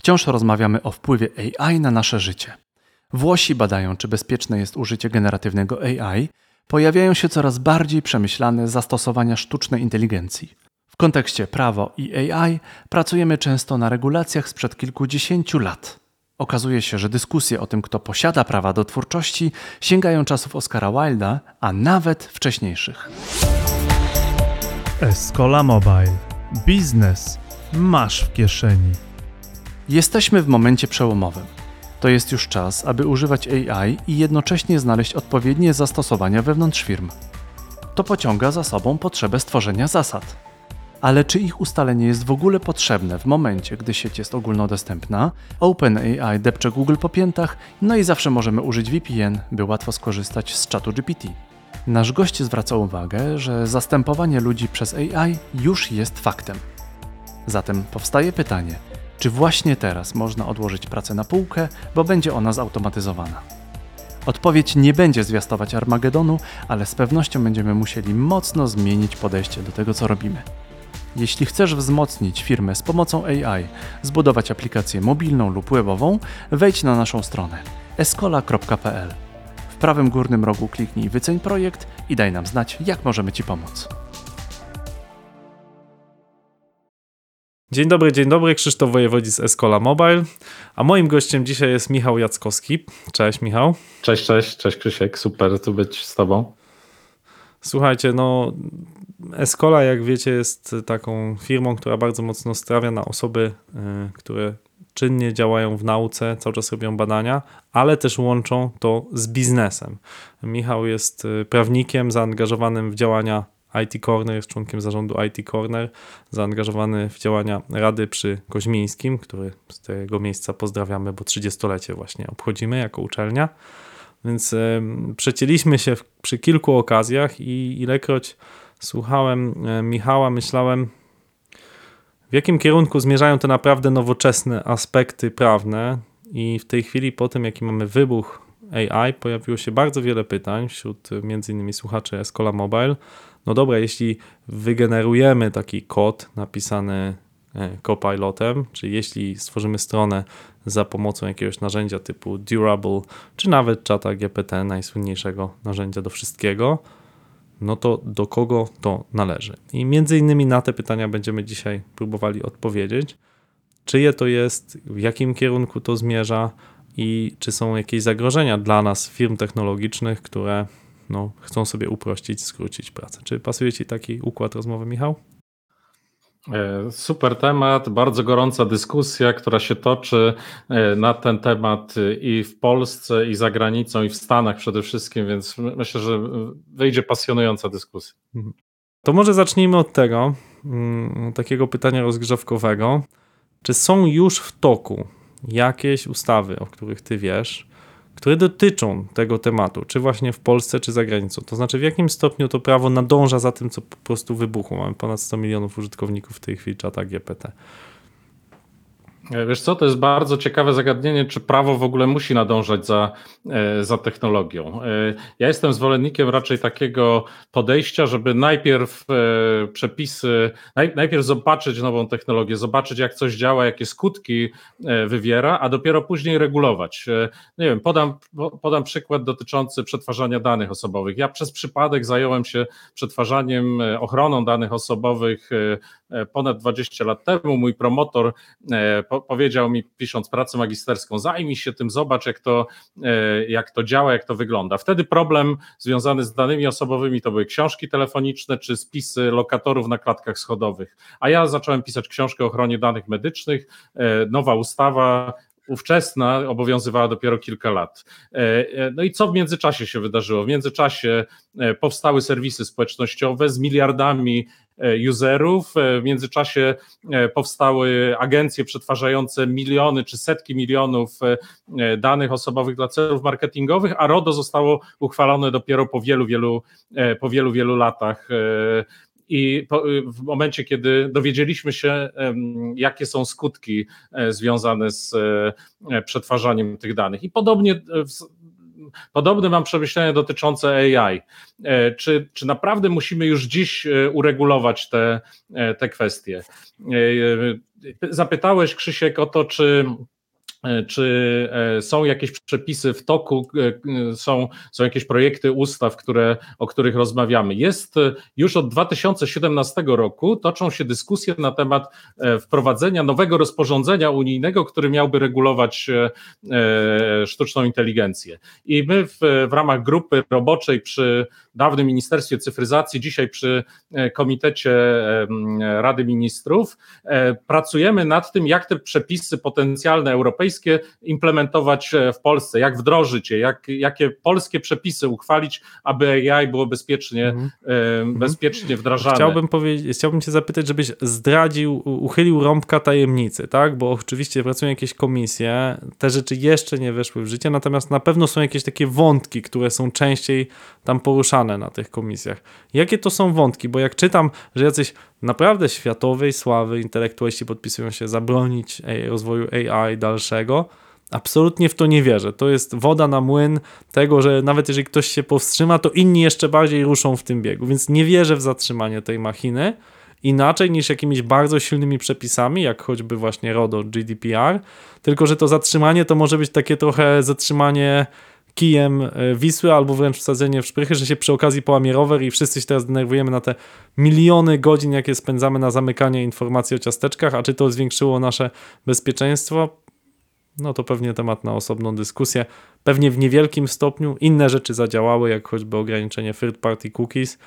Wciąż rozmawiamy o wpływie AI na nasze życie. Włosi badają, czy bezpieczne jest użycie generatywnego AI. Pojawiają się coraz bardziej przemyślane zastosowania sztucznej inteligencji. W kontekście prawo i AI pracujemy często na regulacjach sprzed kilkudziesięciu lat. Okazuje się, że dyskusje o tym, kto posiada prawa do twórczości, sięgają czasów Oscara Wilda, a nawet wcześniejszych. Escola Mobile. Biznes masz w kieszeni. Jesteśmy w momencie przełomowym. To jest już czas, aby używać AI i jednocześnie znaleźć odpowiednie zastosowania wewnątrz firm. To pociąga za sobą potrzebę stworzenia zasad. Ale czy ich ustalenie jest w ogóle potrzebne w momencie, gdy sieć jest ogólnodostępna, OpenAI depcze Google po piętach, no i zawsze możemy użyć VPN, by łatwo skorzystać z czatu GPT. Nasz gość zwraca uwagę, że zastępowanie ludzi przez AI już jest faktem. Zatem powstaje pytanie, czy właśnie teraz można odłożyć pracę na półkę, bo będzie ona zautomatyzowana? Odpowiedź nie będzie zwiastować Armagedonu, ale z pewnością będziemy musieli mocno zmienić podejście do tego, co robimy. Jeśli chcesz wzmocnić firmę z pomocą AI, zbudować aplikację mobilną lub webową, wejdź na naszą stronę escola.pl. W prawym górnym rogu kliknij Wyceń projekt i daj nam znać, jak możemy Ci pomóc. Dzień dobry, dzień dobry, Krzysztof Wojewodzi z Escola Mobile, a moim gościem dzisiaj jest Michał Jackowski. Cześć Michał. Cześć, cześć, cześć Krzysiek, super tu być z Tobą. Słuchajcie, no Escola, jak wiecie, jest taką firmą, która bardzo mocno stawia na osoby, y, które czynnie działają w nauce, cały czas robią badania, ale też łączą to z biznesem. Michał jest y, prawnikiem zaangażowanym w działania IT Corner, jest członkiem zarządu IT Corner, zaangażowany w działania Rady przy Koźmińskim, który z tego miejsca pozdrawiamy, bo 30-lecie właśnie obchodzimy jako uczelnia. Więc przecięliśmy się przy kilku okazjach i ilekroć słuchałem e, Michała, myślałem, w jakim kierunku zmierzają te naprawdę nowoczesne aspekty prawne. I w tej chwili, po tym jaki mamy wybuch AI, pojawiło się bardzo wiele pytań wśród e, m.in. słuchaczy Escola Mobile. No dobra, jeśli wygenerujemy taki kod napisany e, copilotem, czyli jeśli stworzymy stronę za pomocą jakiegoś narzędzia typu Durable, czy nawet czata GPT, najsłynniejszego narzędzia do wszystkiego, no to do kogo to należy? I między innymi na te pytania będziemy dzisiaj próbowali odpowiedzieć. Czyje to jest, w jakim kierunku to zmierza i czy są jakieś zagrożenia dla nas, firm technologicznych, które no, chcą sobie uprościć, skrócić pracę. Czy pasuje Ci taki układ rozmowy, Michał? E, super temat, bardzo gorąca dyskusja, która się toczy e, na ten temat i w Polsce, i za granicą, i w Stanach przede wszystkim, więc myślę, że wyjdzie pasjonująca dyskusja. Mhm. To może zacznijmy od tego, mm, takiego pytania rozgrzewkowego. Czy są już w toku jakieś ustawy, o których Ty wiesz, które dotyczą tego tematu, czy właśnie w Polsce, czy za granicą. To znaczy, w jakim stopniu to prawo nadąża za tym, co po prostu wybuchło. Mamy ponad 100 milionów użytkowników w tej chwili czata GPT. E, wiesz co, to jest bardzo ciekawe zagadnienie, czy prawo w ogóle musi nadążać za, e, za technologią. E, ja jestem zwolennikiem raczej takiego podejścia, żeby najpierw przepisy, najpierw zobaczyć nową technologię, zobaczyć jak coś działa, jakie skutki wywiera, a dopiero później regulować. Nie wiem, podam, podam przykład dotyczący przetwarzania danych osobowych. Ja przez przypadek zająłem się przetwarzaniem, ochroną danych osobowych ponad 20 lat temu. Mój promotor powiedział mi, pisząc pracę magisterską, zajmij się tym, zobacz, jak to, e, jak to działa, jak to wygląda. Wtedy problem związany z danymi osobowymi to były książki telefoniczne czy spisy lokatorów na klatkach schodowych. A ja zacząłem pisać książkę o ochronie danych medycznych. E, nowa ustawa ówczesna obowiązywała dopiero kilka lat. E, no i co w międzyczasie się wydarzyło? W międzyczasie powstały serwisy społecznościowe z miliardami E, userów. E, w międzyczasie e, powstały agencje przetwarzające miliony czy setki milionów danych osobowych dla celów marketingowych, a RODO zostało uchwalone dopiero po wielu, wielu, po wielu, wielu latach. I w momencie, kiedy dowiedzieliśmy się, jakie są skutki związane z przetwarzaniem tych danych. I podobnie Podobne mam przemyślenia dotyczące AI. E, czy, czy naprawdę musimy już dziś e, uregulować te, e, te kwestie? zapytałeś, Krzysiek, o to, czy E, czy e, są jakieś przepisy w toku, e, są, są jakieś projekty ustaw, które, o których rozmawiamy. Jest już od 2017 roku toczą się dyskusje na temat wprowadzenia nowego rozporządzenia unijnego, który miałby regulować sztuczną inteligencję. I my w, w ramach grupy roboczej przy dawnym Ministerstwie Cyfryzacji, dzisiaj przy Komitecie Rady Ministrów, pracujemy nad tym, jak te przepisy potencjalne europejskie, implementować e, w Polsce, jak wdrożyć je, jak, jakie polskie przepisy uchwalić, aby AI było bezpiecznie, mm -hmm. bezpiecznie wdrażane. Chciałbym, powiedzieć, chciałbym cię zapytać, żebyś zdradził, uchylił rąbka tajemnicy, tak? Bo oczywiście pracują jakieś komisje, te rzeczy jeszcze nie weszły w życie, natomiast na pewno są jakieś takie wątki, które są częściej tam poruszane na tych komisjach. Jakie to są wątki? Bo jak czytam, że jacyś naprawdę światowej sławy intelektualiści podpisują się zabronić rozwoju AI dalszego. Absolutnie w to nie wierzę. To jest woda na młyn tego, że nawet jeżeli ktoś się powstrzyma, to inni jeszcze bardziej ruszą w tym biegu. Więc nie wierzę w zatrzymanie tej machiny inaczej niż jakimiś bardzo silnymi przepisami, jak choćby właśnie RODO, GDPR, tylko że to zatrzymanie to może być takie trochę zatrzymanie kijem e, Wisły albo wręcz wsadzenie w szprychy, że się przy okazji połamie rower i wszyscy się teraz denerwujemy na te miliony godzin, jakie spędzamy na zamykanie informacji o ciasteczkach, a czy to zwiększyło nasze bezpieczeństwo? No to pewnie temat na osobną dyskusję. Pewnie w niewielkim stopniu inne rzeczy zadziałały, jak choćby ograniczenie third party cookies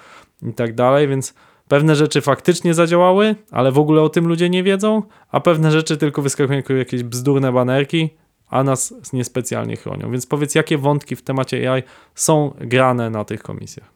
i tak dalej, więc pewne rzeczy faktycznie zadziałały, ale w ogóle o tym ludzie nie wiedzą, a pewne rzeczy tylko wyskakują jako jakieś bzdurne banerki, a nas niespecjalnie chronią. Więc powiedz, jakie wątki w temacie AI są grane na tych komisjach?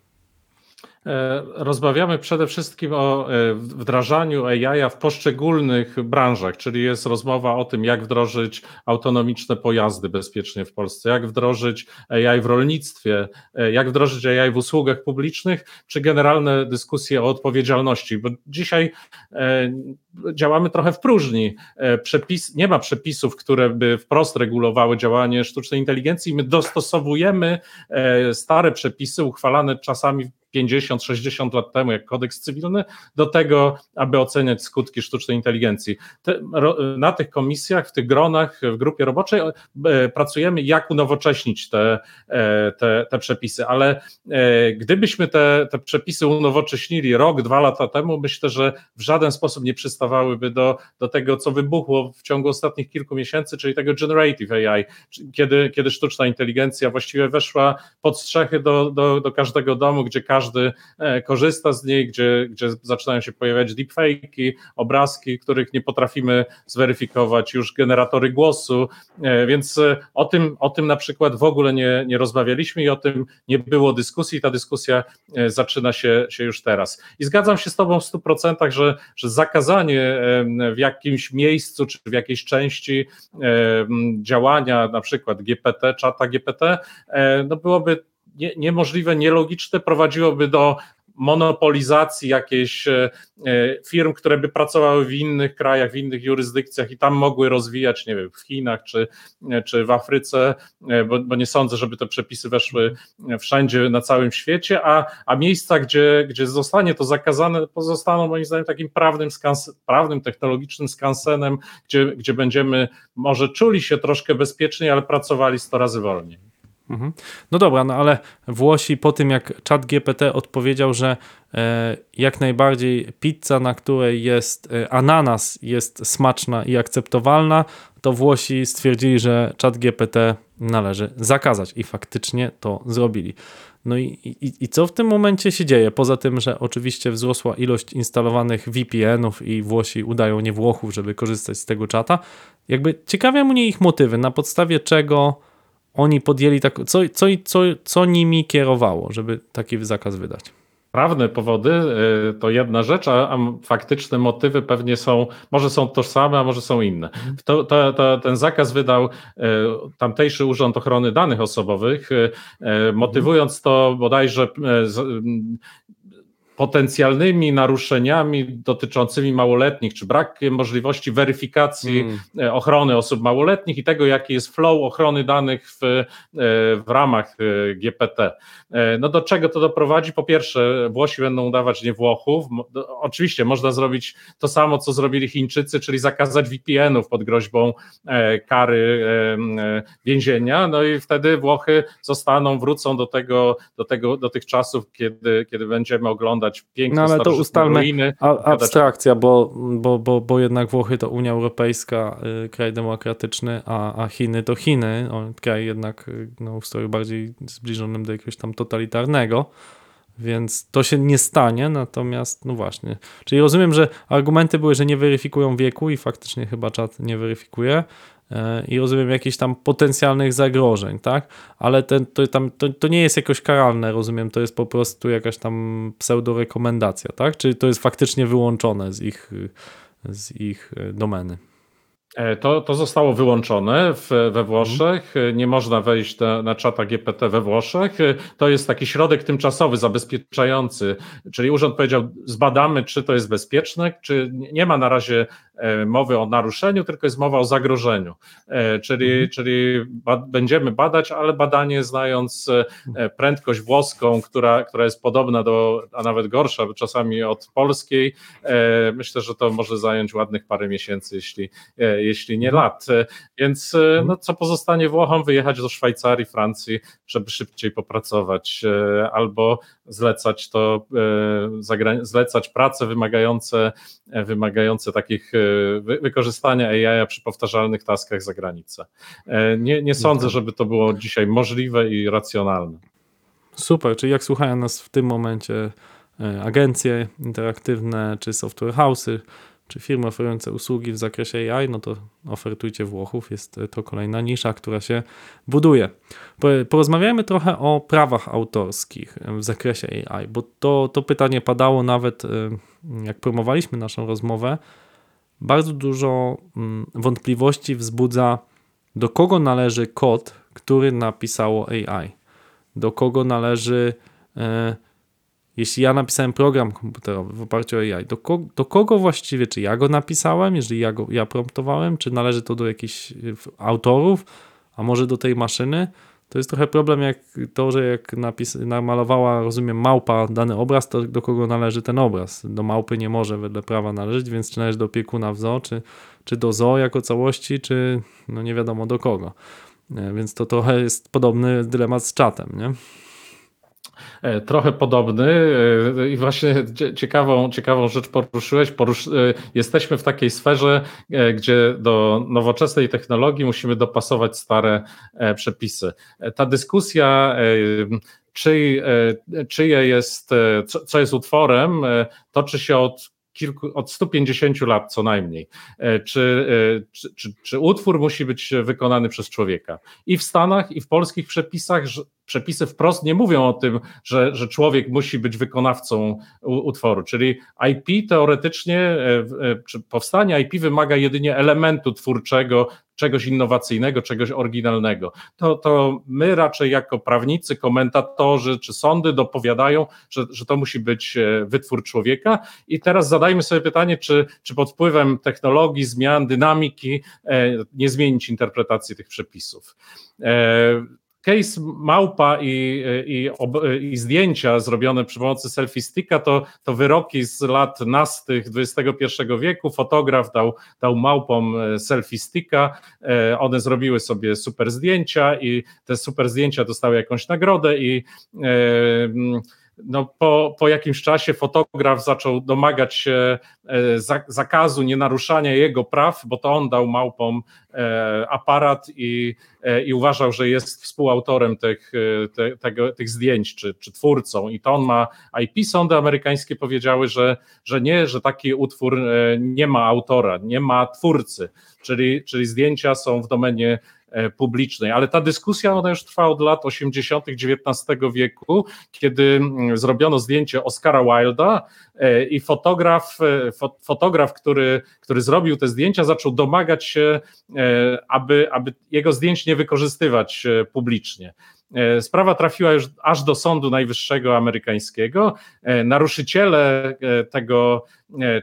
E, rozmawiamy przede wszystkim o e, wdrażaniu AI w poszczególnych branżach, czyli jest rozmowa o tym, jak wdrożyć autonomiczne pojazdy bezpiecznie w Polsce, jak wdrożyć AI w rolnictwie, e, jak wdrożyć AI w usługach publicznych, czy generalne dyskusje o odpowiedzialności, bo dzisiaj działamy trochę w próżni. Przepis, nie ma przepisów, które by wprost regulowały działanie sztucznej inteligencji. My dostosowujemy stare przepisy uchwalane czasami 50-60 lat temu, jak kodeks cywilny, do tego, aby oceniać skutki sztucznej inteligencji. Te, na tych komisjach, w tych gronach, w grupie roboczej e, pracujemy, jak unowocześnić te, e, te, te przepisy, ale e, gdybyśmy te, te przepisy unowocześnili rok, dwa lata temu, myślę, że w żaden sposób nie przystawałyby do, do tego, co wybuchło w ciągu ostatnich kilku miesięcy, czyli tego generative AI, kiedy, kiedy sztuczna inteligencja właściwie weszła pod strzechy do, do, do każdego domu, gdzie każdy każdy e, korzysta z niej, gdzie, gdzie zaczynają się pojawiać deepfake'i, obrazki, których nie potrafimy zweryfikować, już generatory głosu, e, więc e, o tym, o tym na przykład w ogóle nie, nie rozmawialiśmy i o tym nie było dyskusji, ta dyskusja zaczyna się, się już teraz. I zgadzam się z Tobą w 100%, że, że zakazanie w jakimś miejscu czy w jakiejś części działania, na przykład GPT, czata GPT, no byłoby nie, niemożliwe, nielogiczne, prowadziłoby do monopolizacji jakiejś e, e, firm, które by pracowały w innych krajach, w innych jurysdykcjach i tam mogły rozwijać, nie wiem, w Chinach czy, e, czy w Afryce, bo, bo nie sądzę, żeby te przepisy weszły wszędzie na całym świecie, a, a miejsca, gdzie, gdzie zostanie to zakazane, pozostaną moim zdaniem takim prawnym, skans, prawnym technologicznym skansenem, gdzie, gdzie będziemy może czuli się troszkę bezpieczniej, ale pracowali 100 razy wolniej. Mhm. No dobra, no ale Włosi po tym jak czat GPT odpowiedział, że e, jak najbardziej pizza, na której jest e, ananas jest smaczna i akceptowalna, to Włosi stwierdzili, że czat GPT należy zakazać i faktycznie to zrobili. No i, i, i co w tym momencie się dzieje? Poza tym, że oczywiście wzrosła ilość instalowanych VPN-ów i Włosi udają nie Włochów, żeby korzystać z tego czata. Jakby ciekawią mnie ich motywy, na podstawie czego oni podjęli tak, co, co, co, co nimi kierowało, żeby taki zakaz wydać? Prawne powody y, to jedna rzecz, a, faktyczne motywy pewnie są, może są tożsame, a może są inne. Mhm. To, to, to, ten zakaz wydał y, tamtejszy Urząd Ochrony Danych Osobowych, y, motywując to bodajże potencjalnymi naruszeniami dotyczącymi małoletnich, czy brakiem możliwości weryfikacji mm. ochrony osób małoletnich i tego, jaki jest flow ochrony danych w, e, w ramach e, GPT. No do czego to doprowadzi? Po pierwsze, Włosi będą udawać nie Włochów. Oczywiście można zrobić to samo, co zrobili Chińczycy, czyli zakazać VPN-ów pod groźbą kary więzienia, no i wtedy Włochy zostaną, wrócą do tego, do tego, do tych czasów, kiedy, kiedy będziemy oglądać oglądać piękne, no, ale to ustalmy ruiny. A, abstrakcja, bo, bo, bo, bo jednak Włochy to Unia Europejska, y, kraj demokratyczny, a, a Chiny to Chiny, o, kraj jednak y, no, ustroju bardziej zbliżonym do jakiegoś tam totalitarnego. Więc to się nie stanie, natomiast no właśnie. Czyli rozumiem, że argumenty były, że nie weryfikują wieku i faktycznie chyba czat nie weryfikuje i rozumiem jakichś tam potencjalnych zagrożeń, tak? Ale ten, to, tam, to, to nie jest jakoś karalne, rozumiem, to jest po prostu jakaś tam pseudo-rekomendacja, tak? Czy to jest faktycznie wyłączone z ich, z ich domeny? E, to, to zostało wyłączone w, we mhm. Włoszech. Nie można wejść na, na czata GPT we Włoszech. To jest taki środek tymczasowy, zabezpieczający. Czyli urząd powiedział, zbadamy, czy to jest bezpieczne, czy nie ma na razie E, mowy o naruszeniu, tylko jest mowa o zagrożeniu. E, czyli, mhm. czyli będziemy badać, ale badanie znając e, prędkość włoską, która, która jest podobna do, a nawet gorsza czasami od polskiej, myślę, że to może zająć ładnych parę miesięcy, jeśli, jeśli nie mhm. lat. Więc mhm. no, co pozostanie Włochom? Wyjechać do Szwajcarii, Francji, żeby szybciej popracować albo zlecać to, zlecać prace wymagające, wymagające takich wykorzystania AI przy powtarzalnych taskach za granicę. E, nie, nie sądzę, żeby to było dzisiaj możliwe i racjonalne. Super, czyli jak słuchają nas w tym momencie e, agencje interaktywne, czy software house'y, czy firmy oferujące usługi w zakresie AI, no to ofertujcie Włochów, jest to kolejna nisza, która się buduje. Porozmawiajmy trochę o prawach autorskich w zakresie AI, bo to, to pytanie padało nawet e, jak promowaliśmy naszą rozmowę, bardzo dużo mm, wątpliwości wzbudza, do kogo należy kod, który napisało AI. Do kogo należy, e, jeśli ja napisałem program komputerowy w oparciu o AI, do, ko do kogo właściwie, czy ja go napisałem, jeżeli ja go ja promptowałem, czy należy to do jakichś e, autorów, a może do tej maszyny. To jest trochę problem jak to, że jak napis, namalowała, rozumiem, małpa dany obraz, to do kogo należy ten obraz. Do małpy nie może wedle prawa należeć, więc czy należy do opiekuna w zoo, czy, czy do zoo jako całości, czy no nie wiadomo do kogo. Więc to trochę jest podobny dylemat z czatem, nie? E, trochę podobny e, i właśnie ciekawą, ciekawą rzecz poruszyłeś. Porusz... E, jesteśmy w takiej sferze, gdzie do nowoczesnej technologii musimy dopasować stare przepisy. Ta dyskusja, czy, czyje jest, co jest utworem, toczy się od kilku, od 150 lat co najmniej. Czy, czy, czy, czy, utwór musi być wykonany przez człowieka? I w Stanach, i w polskich przepisach przepisy wprost nie mówią o tym, że, że człowiek musi być wykonawcą utworu. Czyli IP teoretycznie, e, e, powstanie IP wymaga jedynie elementu twórczego, czegoś innowacyjnego, czegoś oryginalnego. To, to my raczej jako prawnicy, komentatorzy czy sądy dopowiadają, że, że to musi być e, wytwór człowieka. I teraz zadajmy sobie pytanie, czy, czy pod wpływem technologii, zmian, dynamiki nie zmienić interpretacji tych przepisów case małpa i, i, i, zdjęcia zrobione przy pomocy selfie sticka to, to wyroki z lat nastych XXI wieku. Fotograf dał, dał małpom e, selfie sticka, e, one zrobiły sobie super zdjęcia i te super zdjęcia dostały jakąś nagrodę i e, no, po, po jakimś czasie fotograf zaczął domagać się e, zakazu nienaruszania jego praw, bo to on dał małpom e, aparat i, e, i uważał, że jest współautorem tych, te, tego, tych zdjęć, czy, czy twórcą, i to on ma IP. Sądy amerykańskie powiedziały, że, że nie, że taki utwór nie ma autora, nie ma twórcy, czyli, czyli zdjęcia są w domenie publicznej, ale ta dyskusja ona już trwa od lat 80. XIX wieku, kiedy zrobiono zdjęcie Oscara Wilda e, i fotograf, e, fotograf który, który zrobił te zdjęcia, zaczął domagać się, aby, aby jego zdjęć nie wykorzystywać publicznie. Sprawa trafiła już aż do Sądu Najwyższego amerykańskiego. Naruszyciele tego,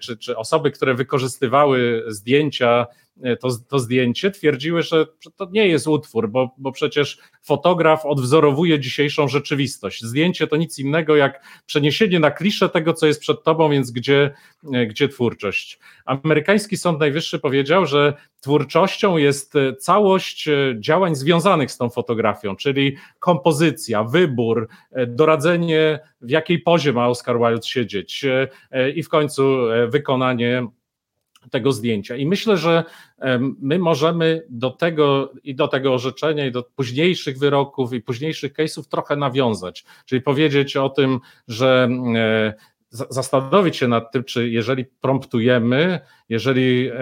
czy, czy osoby, które wykorzystywały zdjęcia E, to, to zdjęcie, twierdziły, że, że to nie jest utwór, bo, bo przecież fotograf odwzorowuje dzisiejszą rzeczywistość. Zdjęcie to nic innego jak przeniesienie na kliszę tego, co jest przed tobą, więc gdzie, e, gdzie twórczość. Amerykański Sąd Najwyższy powiedział, że twórczością jest e, całość działań związanych z tą fotografią, czyli kompozycja, wybór, doradzenie, w jakiej pozie ma Oscar Wilde siedzieć i w końcu wykonanie tego zdjęcia. I myślę, że my możemy do tego i do tego orzeczenia, i do późniejszych wyroków, i późniejszych case'ów trochę nawiązać. Czyli powiedzieć o tym, że e, zastanowić się nad tym, czy jeżeli promptujemy, jeżeli e,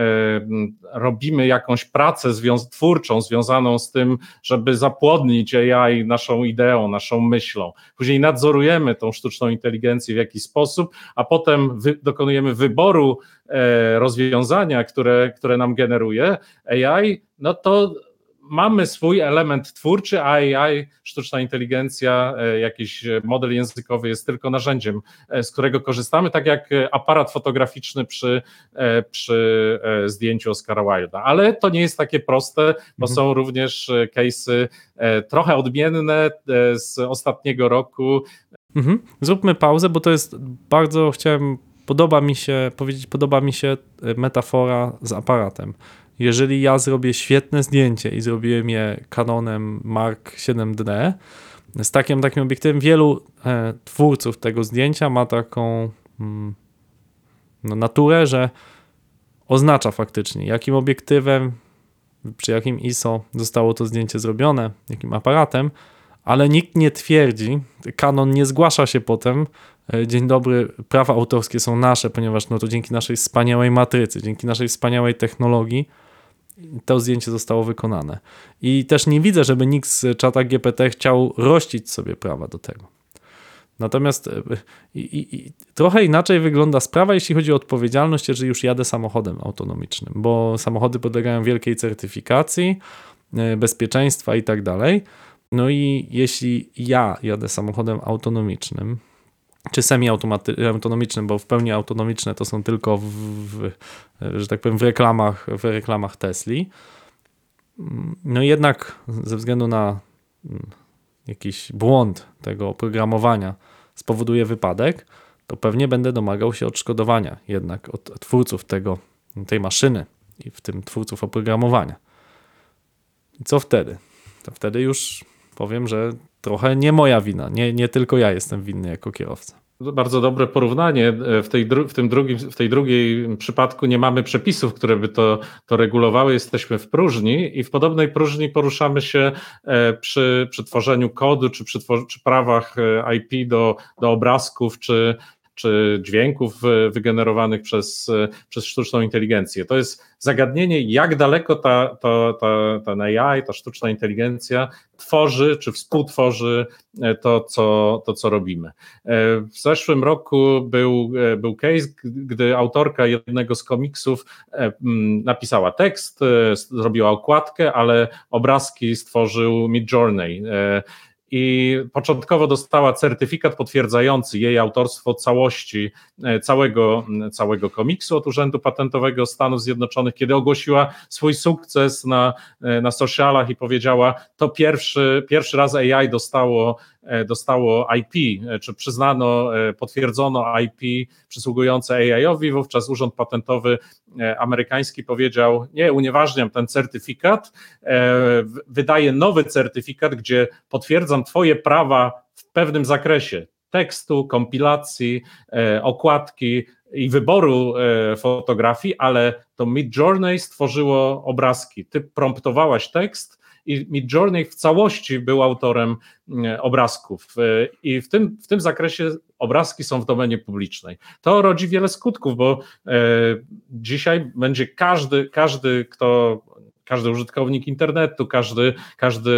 robimy jakąś pracę twórczą związaną z tym, żeby zapłodnić AI naszą ideą, naszą myślą, później nadzorujemy tą sztuczną inteligencję w jakiś sposób, a potem wy- dokonujemy wyboru e, rozwiązania, które, które nam generuje AI, no to mamy swój element twórczy, a AI, sztuczna inteligencja, e, jakiś model językowy jest tylko narzędziem, e, z którego korzystamy, tak jak aparat fotograficzny przy, e, przy zdjęciu Oscara Wilda. Ale to nie jest takie proste, bo mhm. są również case'y trochę odmienne z ostatniego roku. Mhm. Zróbmy pauzę, bo to jest bardzo, chciałem, podoba mi się, powiedzieć, podoba mi się metafora z aparatem jeżeli ja zrobię świetne zdjęcie i zrobiłem je Canonem Mark 7D, z takim, takim obiektywem, wielu e, twórców tego zdjęcia ma taką mm, no, naturę, że oznacza faktycznie, jakim obiektywem, przy jakim ISO zostało to zdjęcie zrobione, jakim aparatem, ale nikt nie twierdzi, Canon nie zgłasza się potem, dzień dobry, prawa autorskie są nasze, ponieważ no to dzięki naszej wspaniałej matrycy, dzięki naszej wspaniałej technologii to zdjęcie zostało wykonane. I też nie widzę, żeby nikt z czata GPT chciał rościć sobie prawa do tego. Natomiast e, i, i, trochę inaczej wygląda sprawa, jeśli chodzi o odpowiedzialność, jeżeli już jadę samochodem autonomicznym, bo samochody podlegają wielkiej certyfikacji, e, bezpieczeństwa i tak dalej. No i jeśli ja jadę samochodem autonomicznym, czy semi-autonomicznym, bo w pełni autonomiczne to są tylko w, w, że tak powiem w reklamach, w reklamach Tesli. No jednak ze względu na mm, jakiś błąd tego oprogramowania spowoduje wypadek, to pewnie będę domagał się odszkodowania jednak od twórców tego, tej maszyny i w tym twórców oprogramowania. I co wtedy? To wtedy już powiem, że trochę nie moja wina. Nie, nie tylko ja jestem winny jako kierowca. Bardzo dobre porównanie. W, tej, w, tym drugim, w tej drugiej przypadku nie mamy przepisów, które by to, to regulowały. Jesteśmy w próżni i w podobnej próżni poruszamy się e, przy, przy tworzeniu kodu, czy przy, prawach e, IP do, do obrazków, czy, czy dźwięków wygenerowanych przez, przez sztuczną inteligencję. To jest zagadnienie, jak daleko ta, ta, ta, ta AI, ta sztuczna inteligencja tworzy czy współtworzy e, to, co, to, co robimy. E, w zeszłym roku był, e, był case, gdy autorka jednego z komiksów napisała tekst, zrobiła okładkę, ale obrazki stworzył Midjourney i początkowo dostała certyfikat potwierdzający jej autorstwo całości e, całego, całego komiksu od Urzędu Patentowego Stanów Zjednoczonych, kiedy ogłosiła swój sukces na, e, na socialach i powiedziała, to pierwszy, pierwszy raz AI dostało dostało IP, e, czy przyznano, e, potwierdzono IP przysługujące AI-owi, wówczas Urząd Patentowy amerykański powiedział: Nie, unieważniam ten certyfikat, wydaję nowy certyfikat, gdzie potwierdzam Twoje prawa w pewnym zakresie tekstu, kompilacji, okładki i wyboru fotografii, ale to Midjourney stworzyło obrazki. Ty promptowałaś tekst, i Midjourney w całości był autorem mm, obrazków e, i w tym, w tym zakresie obrazki są w domenie publicznej. To rodzi wiele skutków, bo e, dzisiaj będzie każdy, każdy kto każdy użytkownik internetu, każdy, każdy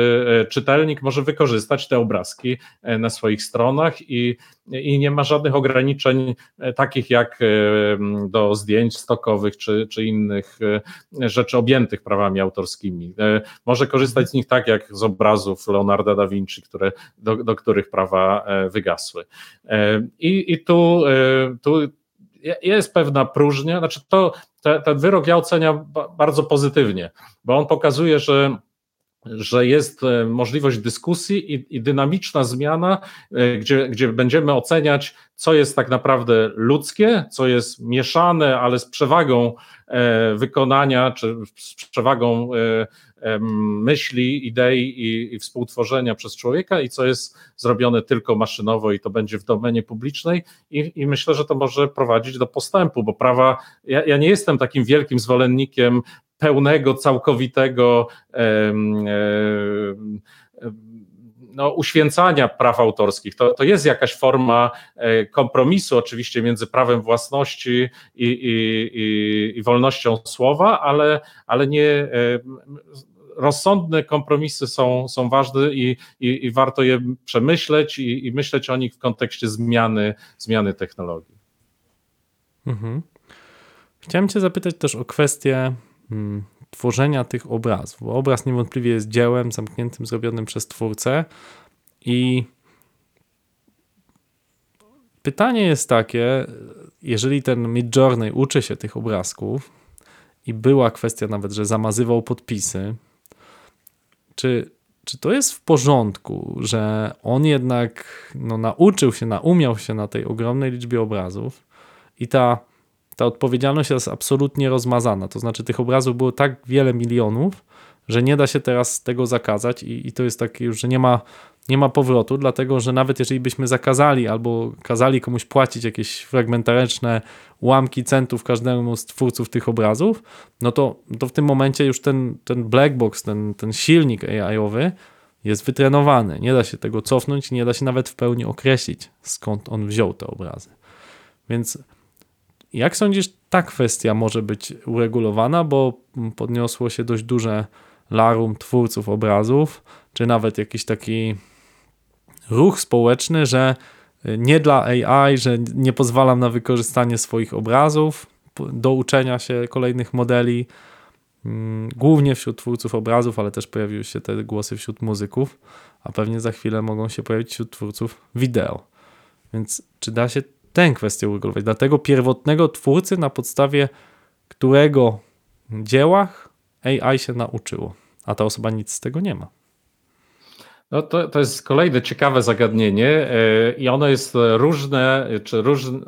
czytelnik może wykorzystać te obrazki na swoich stronach i, i nie ma żadnych ograniczeń takich jak do zdjęć stokowych czy, czy innych rzeczy objętych prawami autorskimi. Może korzystać z nich tak jak z obrazów Leonarda da Vinci, które, do, do których prawa wygasły. I, i tu, tu jest pewna próżnia, znaczy to, te, ten wyrok ja oceniam bardzo pozytywnie, bo on pokazuje, że że jest e, możliwość dyskusji i, i, dynamiczna zmiana, e, gdzie, gdzie będziemy oceniać, co jest tak naprawdę ludzkie, co jest mieszane, ale z przewagą e, wykonania, czy z przewagą myśli, idei i, i współtworzenia przez człowieka i co jest zrobione tylko maszynowo i to będzie w domenie publicznej i, i myślę, że to może prowadzić do postępu, bo prawa, ja, ja nie jestem takim wielkim zwolennikiem pełnego, całkowitego no, uświęcania praw autorskich. To, to jest jakaś forma e, kompromisu oczywiście między prawem własności i, i, i, i wolnością słowa, ale, ale nie rozsądne kompromisy są, są ważne i, i, i warto je przemyśleć i, i, myśleć o nich w kontekście zmiany, zmiany technologii. Mhm. Chciałem Cię zapytać też o kwestię hmm, tworzenia tych obrazów, bo obraz niewątpliwie jest dziełem zamkniętym, zrobionym przez twórcę i pytanie jest takie, jeżeli ten Midjourney uczy się tych obrazków i była kwestia nawet, że zamazywał podpisy, czy, czy to jest w porządku, że on jednak no, nauczył się, naumiał się na tej ogromnej liczbie obrazów i ta, ta odpowiedzialność jest absolutnie rozmazana. To znaczy, tych obrazów było tak wiele milionów, że nie da się teraz tego zakazać, i, i to jest takie już, że nie ma nie ma powrotu, dlatego że nawet jeżeli byśmy zakazali albo kazali komuś płacić jakieś fragmentaryczne ułamki centów każdemu z twórców tych obrazów, no to, to w tym momencie już ten, ten black box, ten, ten silnik AI-owy jest wytrenowany. Nie da się tego cofnąć, nie da się nawet w pełni określić, skąd on wziął te obrazy. Więc jak sądzisz, ta kwestia może być uregulowana, bo podniosło się dość duże larum twórców obrazów, czy nawet jakiś taki ruch społeczny, że nie dla AI, że nie pozwalam na wykorzystanie swoich obrazów do uczenia się kolejnych modeli, mm, głównie wśród twórców obrazów, ale też pojawiły się te głosy wśród muzyków, a pewnie za chwilę mogą się pojawić wśród twórców wideo. Więc czy da się tę kwestię uregulować? Dla tego pierwotnego twórcy, na podstawie którego dziełach AI się nauczyło, a ta osoba nic z tego nie ma. No to, to jest kolejne ciekawe zagadnienie e, i ono jest różne, czy różne,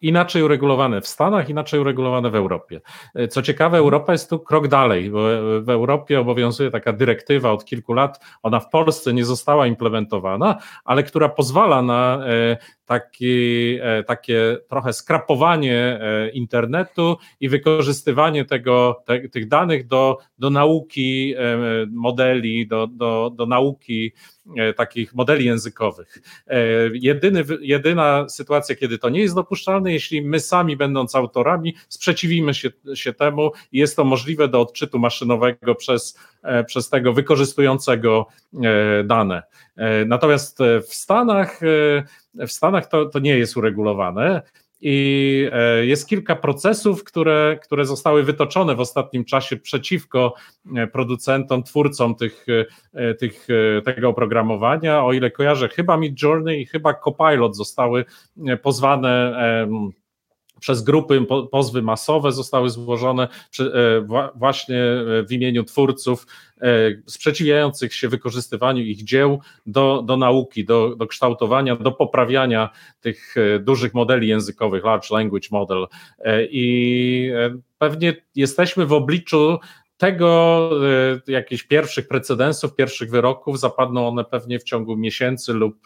inaczej uregulowane w Stanach, inaczej uregulowane w Europie. E, co ciekawe, Europa jest tu krok dalej, bo w Europie obowiązuje taka dyrektywa od kilku lat, ona w Polsce nie została implementowana, ale która pozwala na e, taki, e, takie trochę skrapowanie internetu i wykorzystywanie tego, te, tych danych do, do nauki modeli, do, do, do nauki E, takich modeli językowych. E, jedyny, jedyna sytuacja, kiedy to nie jest dopuszczalne, jeśli my sami, będąc autorami, sprzeciwimy się, się temu i jest to możliwe do odczytu maszynowego przez, e, przez tego wykorzystującego dane. Natomiast w Stanach, w Stanach to, to nie jest uregulowane. I e, jest kilka procesów, które, które zostały wytoczone w ostatnim czasie przeciwko e, producentom, twórcom tych, e, tych, tego oprogramowania. O ile kojarzę, chyba Midjourney i chyba Copilot zostały pozwane przez grupy pozwy masowe zostały złożone właśnie w imieniu twórców sprzeciwiających się wykorzystywaniu ich dzieł do, do nauki, do, do kształtowania, do poprawiania tych dużych modeli językowych, large language model. I pewnie jesteśmy w obliczu tego e, jakichś pierwszych precedensów, pierwszych wyroków zapadną one pewnie w ciągu miesięcy lub,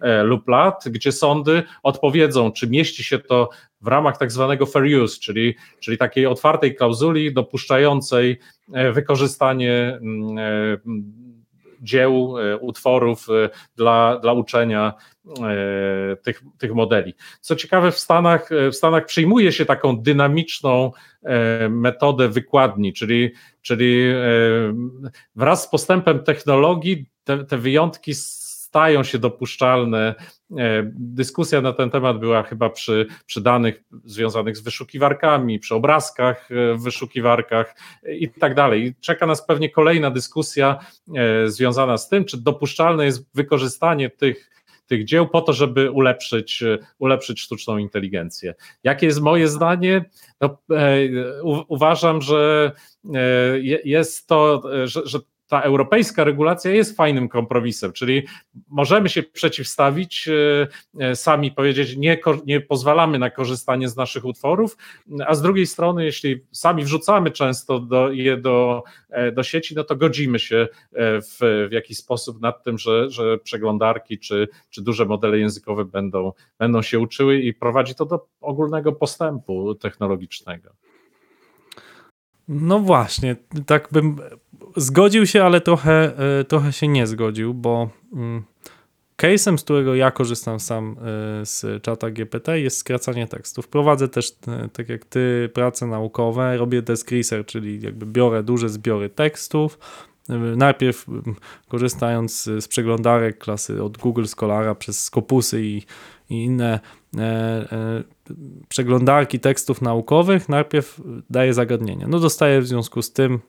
e, lub lat, gdzie sądy odpowiedzą, czy mieści się to w ramach tak zwanego fair use, czyli, czyli takiej otwartej klauzuli dopuszczającej e, wykorzystanie mm, dzieł, utworów dla, dla uczenia tych, tych modeli. Co ciekawe, w Stanach, w Stanach przyjmuje się taką dynamiczną metodę wykładni, czyli, czyli wraz z postępem technologii te, te wyjątki stają się dopuszczalne. E, dyskusja na ten temat była chyba przy, przy danych związanych z wyszukiwarkami, przy obrazkach e, w wyszukiwarkach i tak dalej. I czeka nas pewnie kolejna dyskusja e, związana z tym, czy dopuszczalne jest wykorzystanie tych tych dzieł po to, żeby ulepszyć, ulepszyć sztuczną inteligencję. Jakie jest moje zdanie? No, u, uważam, że jest to, że, że ta europejska regulacja jest fajnym kompromisem, czyli możemy się przeciwstawić, e, e, sami powiedzieć, nie, nie pozwalamy na korzystanie z naszych utworów, a z drugiej strony, jeśli sami wrzucamy często do, je do, e, do sieci, no to godzimy się w, w jakiś sposób nad tym, że, że przeglądarki czy, czy duże modele językowe będą, będą się uczyły i prowadzi to do ogólnego postępu technologicznego. No właśnie, tak bym zgodził się, ale trochę, e, trochę się nie zgodził, bo mm, case'em, z którego ja korzystam sam e, z czata GPT jest skracanie tekstów. Prowadzę też, e, tak jak ty, prace naukowe, robię desk czyli jakby biorę duże zbiory tekstów, Najpierw korzystając z przeglądarek klasy od Google Scholara przez Scopusy i, i inne e, e, przeglądarki tekstów naukowych, najpierw daję zagadnienie. No dostaję w związku z tym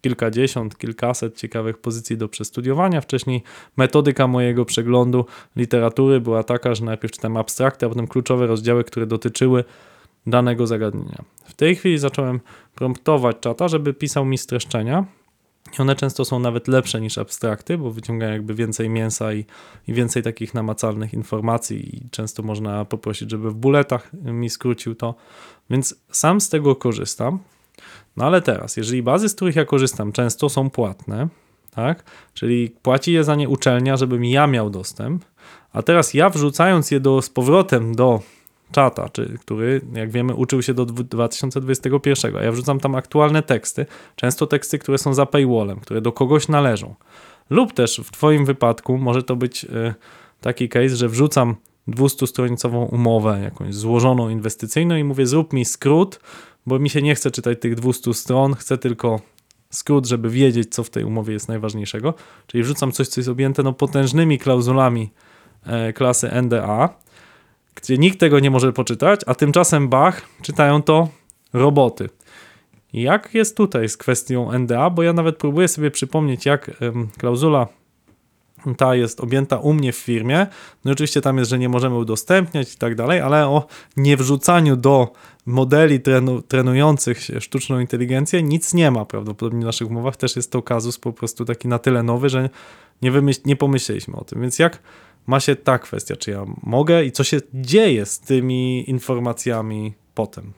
kilkadziesiąt, kilkaset ciekawych pozycji do przestudiowania. Wcześniej metodyka mojego przeglądu literatury była taka, że najpierw czytałem abstrakty, a potem kluczowe rozdziały, które dotyczyły danego zagadnienia. W tej chwili zacząłem promptować czata, żeby pisał mi streszczenia. I one często są nawet lepsze niż abstrakty, bo wyciągają jakby więcej mięsa i, i więcej takich namacalnych informacji i często można poprosić, żeby w buletach mi skrócił to. Więc sam z tego korzystam. No ale teraz, jeżeli bazy, z których ja korzystam, często są płatne, tak? Czyli płaci je za nie uczelnia, żebym ja miał dostęp, a teraz ja wrzucając je do, z powrotem do czata, czy, który, jak wiemy, uczył się do 2021, a ja wrzucam tam aktualne teksty, często teksty, które są za paywallem, które do kogoś należą. Lub też w Twoim wypadku może to być y, taki case, że wrzucam 200-stronicową umowę, jakąś złożoną inwestycyjną i mówię, zrób mi skrót, bo mi się nie chce czytać tych 200 stron, chcę tylko skrót, żeby wiedzieć, co w tej umowie jest najważniejszego. Czyli wrzucam coś, co jest objęte no, potężnymi klauzulami e, klasy NDA, gdzie nikt tego nie może poczytać, a tymczasem Bach czytają to roboty. Jak jest tutaj z kwestią NDA? Bo ja nawet próbuję sobie przypomnieć, jak klauzula ta jest objęta u mnie w firmie. No oczywiście tam jest, że nie możemy udostępniać i tak dalej, ale o niewrzucaniu do modeli trenu, trenujących sztuczną inteligencję nic nie ma prawdopodobnie w naszych umowach. Też jest to kazus po prostu taki na tyle nowy, że nie, wymyśl, nie pomyśleliśmy o tym. Więc jak ma się ta kwestia, czy ja mogę i co się dzieje z tymi informacjami potem?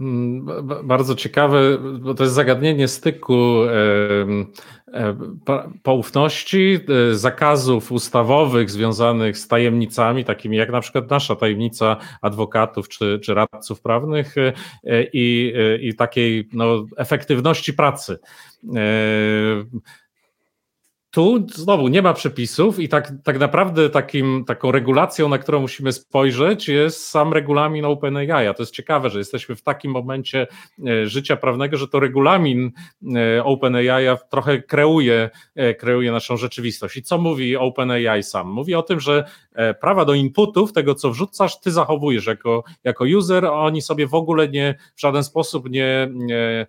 Mm, bardzo ciekawe, bo to jest zagadnienie styku poufności, e, zakazów ustawowych związanych z tajemnicami, takimi jak na przykład nasza tajemnica adwokatów czy, czy radców prawnych e, i, e, i takiej no, efektywności pracy tu znowu nie ma przepisów i tak, tak naprawdę takim, taką regulacją, na którą musimy spojrzeć, jest sam regulamin OpenAI. To jest ciekawe, że jesteśmy w takim momencie e, życia prawnego, że to regulamin e, OpenAI trochę kreuje, e, kreuje naszą rzeczywistość. I co mówi OpenAI sam? Mówi o tym, że prawa do inputów, tego co wrzucasz, ty zachowujesz jako, jako user, a oni sobie w ogóle nie w żaden sposób nie, nie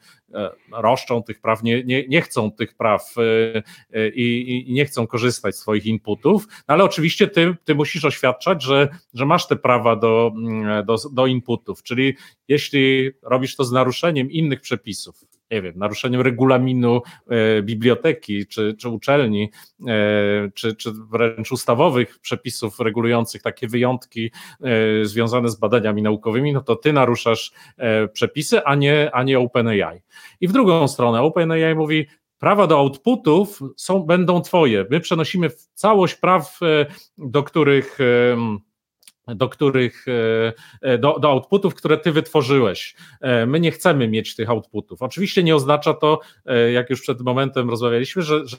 roszczą tych praw, nie, nie, nie chcą tych praw e, e, i, i, nie chcą korzystać z swoich inputów, no ale oczywiście ty, ty musisz oświadczać, że, że masz te prawa do, mm, do, do inputów, czyli jeśli robisz to z naruszeniem innych przepisów, nie wiem, naruszeniem regulaminu e, biblioteki czy, czy uczelni, e, czy, czy wręcz ustawowych przepisów regulujących takie wyjątki e, związane z badaniami naukowymi, no to ty naruszasz przepisy, a nie, a nie OpenAI. I w drugą stronę OpenAI mówi, prawa do outputów są, będą twoje. My przenosimy całość praw, do których do których, e, do, do outputów, które ty wytworzyłeś. E, my nie chcemy mieć tych outputów. Oczywiście nie oznacza to, e, jak już przed momentem rozmawialiśmy, że, że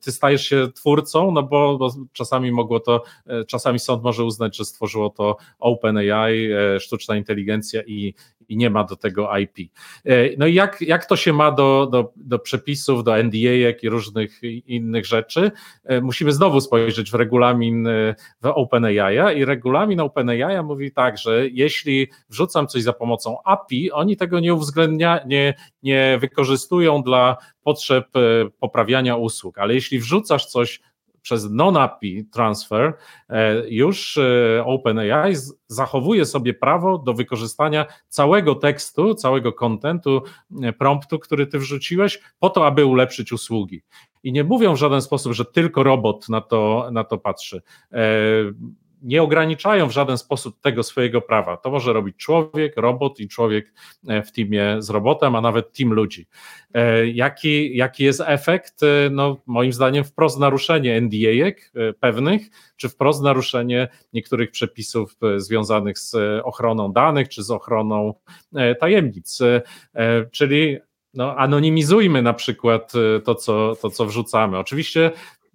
ty stajesz się twórcą, no bo, bo czasami mogło to, czasami sąd może uznać, że stworzyło to OpenAI, sztuczna inteligencja i, i nie ma do tego IP. No i jak, jak to się ma do, do, do przepisów, do NDA i różnych innych rzeczy? Musimy znowu spojrzeć w regulamin w OpenAI i regulamin OpenAI mówi tak, że jeśli wrzucam coś za pomocą API, oni tego nie uwzględnia, nie, nie wykorzystują dla potrzeb e, poprawiania usług, ale jeśli wrzucasz coś przez non-API transfer, e, już e, OpenAI zachowuje sobie prawo do wykorzystania całego tekstu, całego kontentu, promptu, który ty wrzuciłeś, po to, aby ulepszyć usługi. I nie mówią w żaden sposób, że tylko robot na to, na to patrzy nie ograniczają w żaden sposób tego swojego prawa. To może robić człowiek, robot i człowiek e, w teamie z robotem, a nawet team ludzi. E, jaki, jaki jest efekt? E, no, moim zdaniem wprost naruszenie NDA-ek pewnych, czy wprost naruszenie niektórych przepisów związanych z ochroną danych, czy z ochroną tajemnic. Czyli no, anonimizujmy na przykład to co, to, co wrzucamy. Oczywiście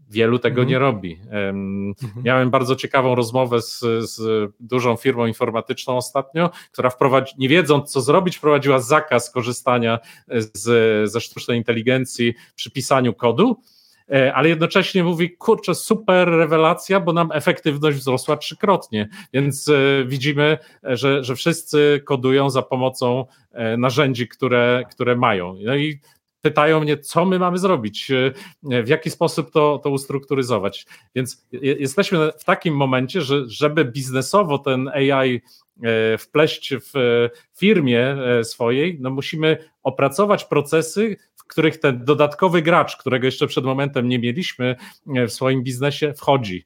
Wielu tego mhm. nie robi. Mhm. Miałem bardzo ciekawą rozmowę z, z, dużą firmą informatyczną ostatnio, która wprowadzi, nie wiedząc co zrobić, wprowadziła zakaz korzystania z, ze sztucznej inteligencji przy pisaniu kodu, e, ale jednocześnie mówi, kurczę, super rewelacja, bo nam efektywność wzrosła trzykrotnie, więc e, widzimy, że, że wszyscy kodują za pomocą e, narzędzi, które, które mają. No i pytają mnie, co my mamy zrobić, e, w jaki sposób to, to ustrukturyzować. Więc jesteśmy w takim momencie, że żeby biznesowo ten AI wpleść w firmie e, swojej, no musimy opracować procesy, w których ten dodatkowy gracz, którego jeszcze przed momentem nie mieliśmy w swoim biznesie, wchodzi,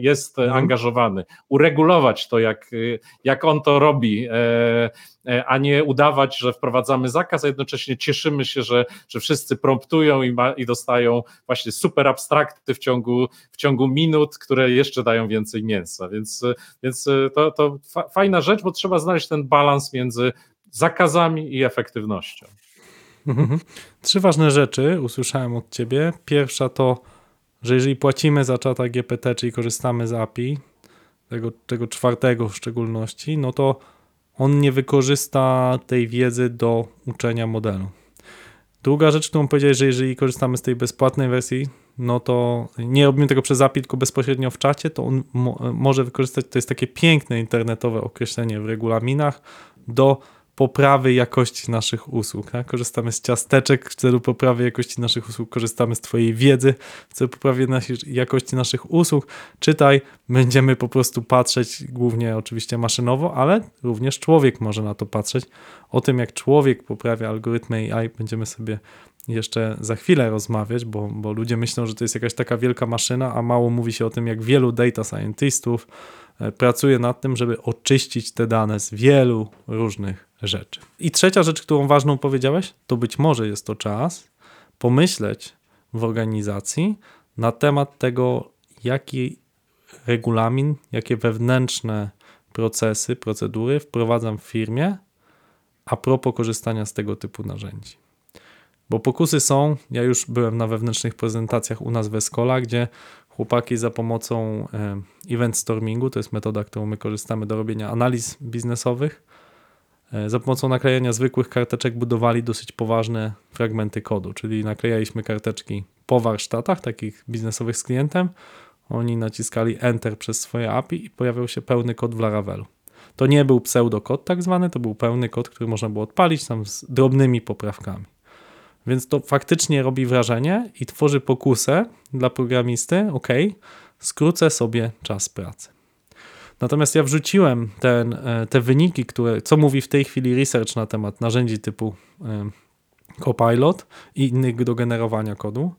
jest mhm. angażowany. Uregulować to, jak, jak on to robi, E, a nie udawać, że wprowadzamy zakaz, a jednocześnie cieszymy się, że, że wszyscy promptują i, ma, i dostają właśnie super abstrakty w ciągu, w ciągu minut, które jeszcze dają więcej mięsa. Więc, więc e, to, to fajna rzecz, bo trzeba znaleźć ten balans między zakazami i efektywnością. Mhm. Trzy ważne rzeczy usłyszałem od ciebie. Pierwsza to, że jeżeli płacimy za czata GPT, czyli korzystamy z API, tego, tego czwartego w szczególności, no to on nie wykorzysta tej wiedzy do uczenia modelu. Druga rzecz, którą powiedziałeś, że jeżeli korzystamy z tej bezpłatnej wersji, no to nie robimy tego przez API, tylko bezpośrednio w czacie, to on mo może wykorzystać, to jest takie piękne internetowe określenie w regulaminach, do poprawy jakości naszych usług. Tak? Korzystamy z ciasteczek w celu poprawy jakości naszych usług, korzystamy z Twojej wiedzy w celu poprawy jakości naszych usług. Czytaj, będziemy po prostu patrzeć, głównie oczywiście maszynowo, ale również człowiek może na to patrzeć. O tym, jak człowiek poprawia algorytmy AI, będziemy sobie jeszcze za chwilę rozmawiać, bo, bo ludzie myślą, że to jest jakaś taka wielka maszyna, a mało mówi się o tym, jak wielu data scientistów e, pracuje nad tym, żeby oczyścić te dane z wielu różnych rzeczy. I trzecia rzecz, którą ważną powiedziałeś, to być może jest to czas pomyśleć w organizacji na temat tego, jaki regulamin, jakie wewnętrzne procesy, procedury wprowadzam w firmie a propos korzystania z tego typu narzędzi. Bo pokusy są, ja już byłem na wewnętrznych prezentacjach u nas w Escola, gdzie chłopaki za pomocą e, event stormingu, to jest metoda, którą my korzystamy do robienia analiz biznesowych, E, za pomocą naklejania zwykłych karteczek budowali dosyć poważne fragmenty kodu, czyli naklejaliśmy karteczki po warsztatach, takich biznesowych z klientem. Oni naciskali Enter przez swoje API i pojawiał się pełny kod w Laravelu. To nie był pseudokod tak zwany, to był pełny kod, który można było odpalić tam z drobnymi poprawkami. Więc to faktycznie robi wrażenie i tworzy pokusę dla programisty, ok, skrócę sobie czas pracy. Natomiast ja wrzuciłem ten, e, te wyniki, które, co mówi w tej chwili research na temat narzędzi typu e, Copilot i innych do generowania kodu.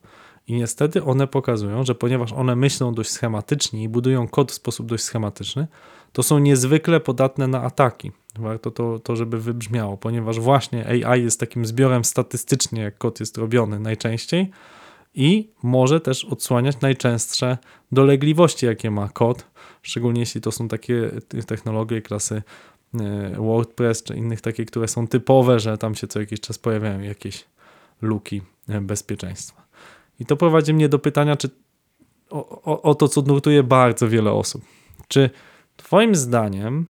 I niestety one pokazują, że ponieważ one myślą dość schematycznie i budują kod w sposób dość schematyczny, to są niezwykle podatne na ataki. Warto to, to żeby wybrzmiało, ponieważ właśnie AI jest takim zbiorem statystycznie, jak kod jest robiony najczęściej, i może też odsłaniać najczęstsze dolegliwości, jakie ma kod, szczególnie jeśli to są takie technologie klasy e, WordPress czy innych takie, które są typowe, że tam się co jakiś czas pojawiają jakieś luki e, bezpieczeństwa. I to prowadzi mnie do pytania, czy o, o, o to, co nurtuje bardzo wiele osób. Czy Twoim zdaniem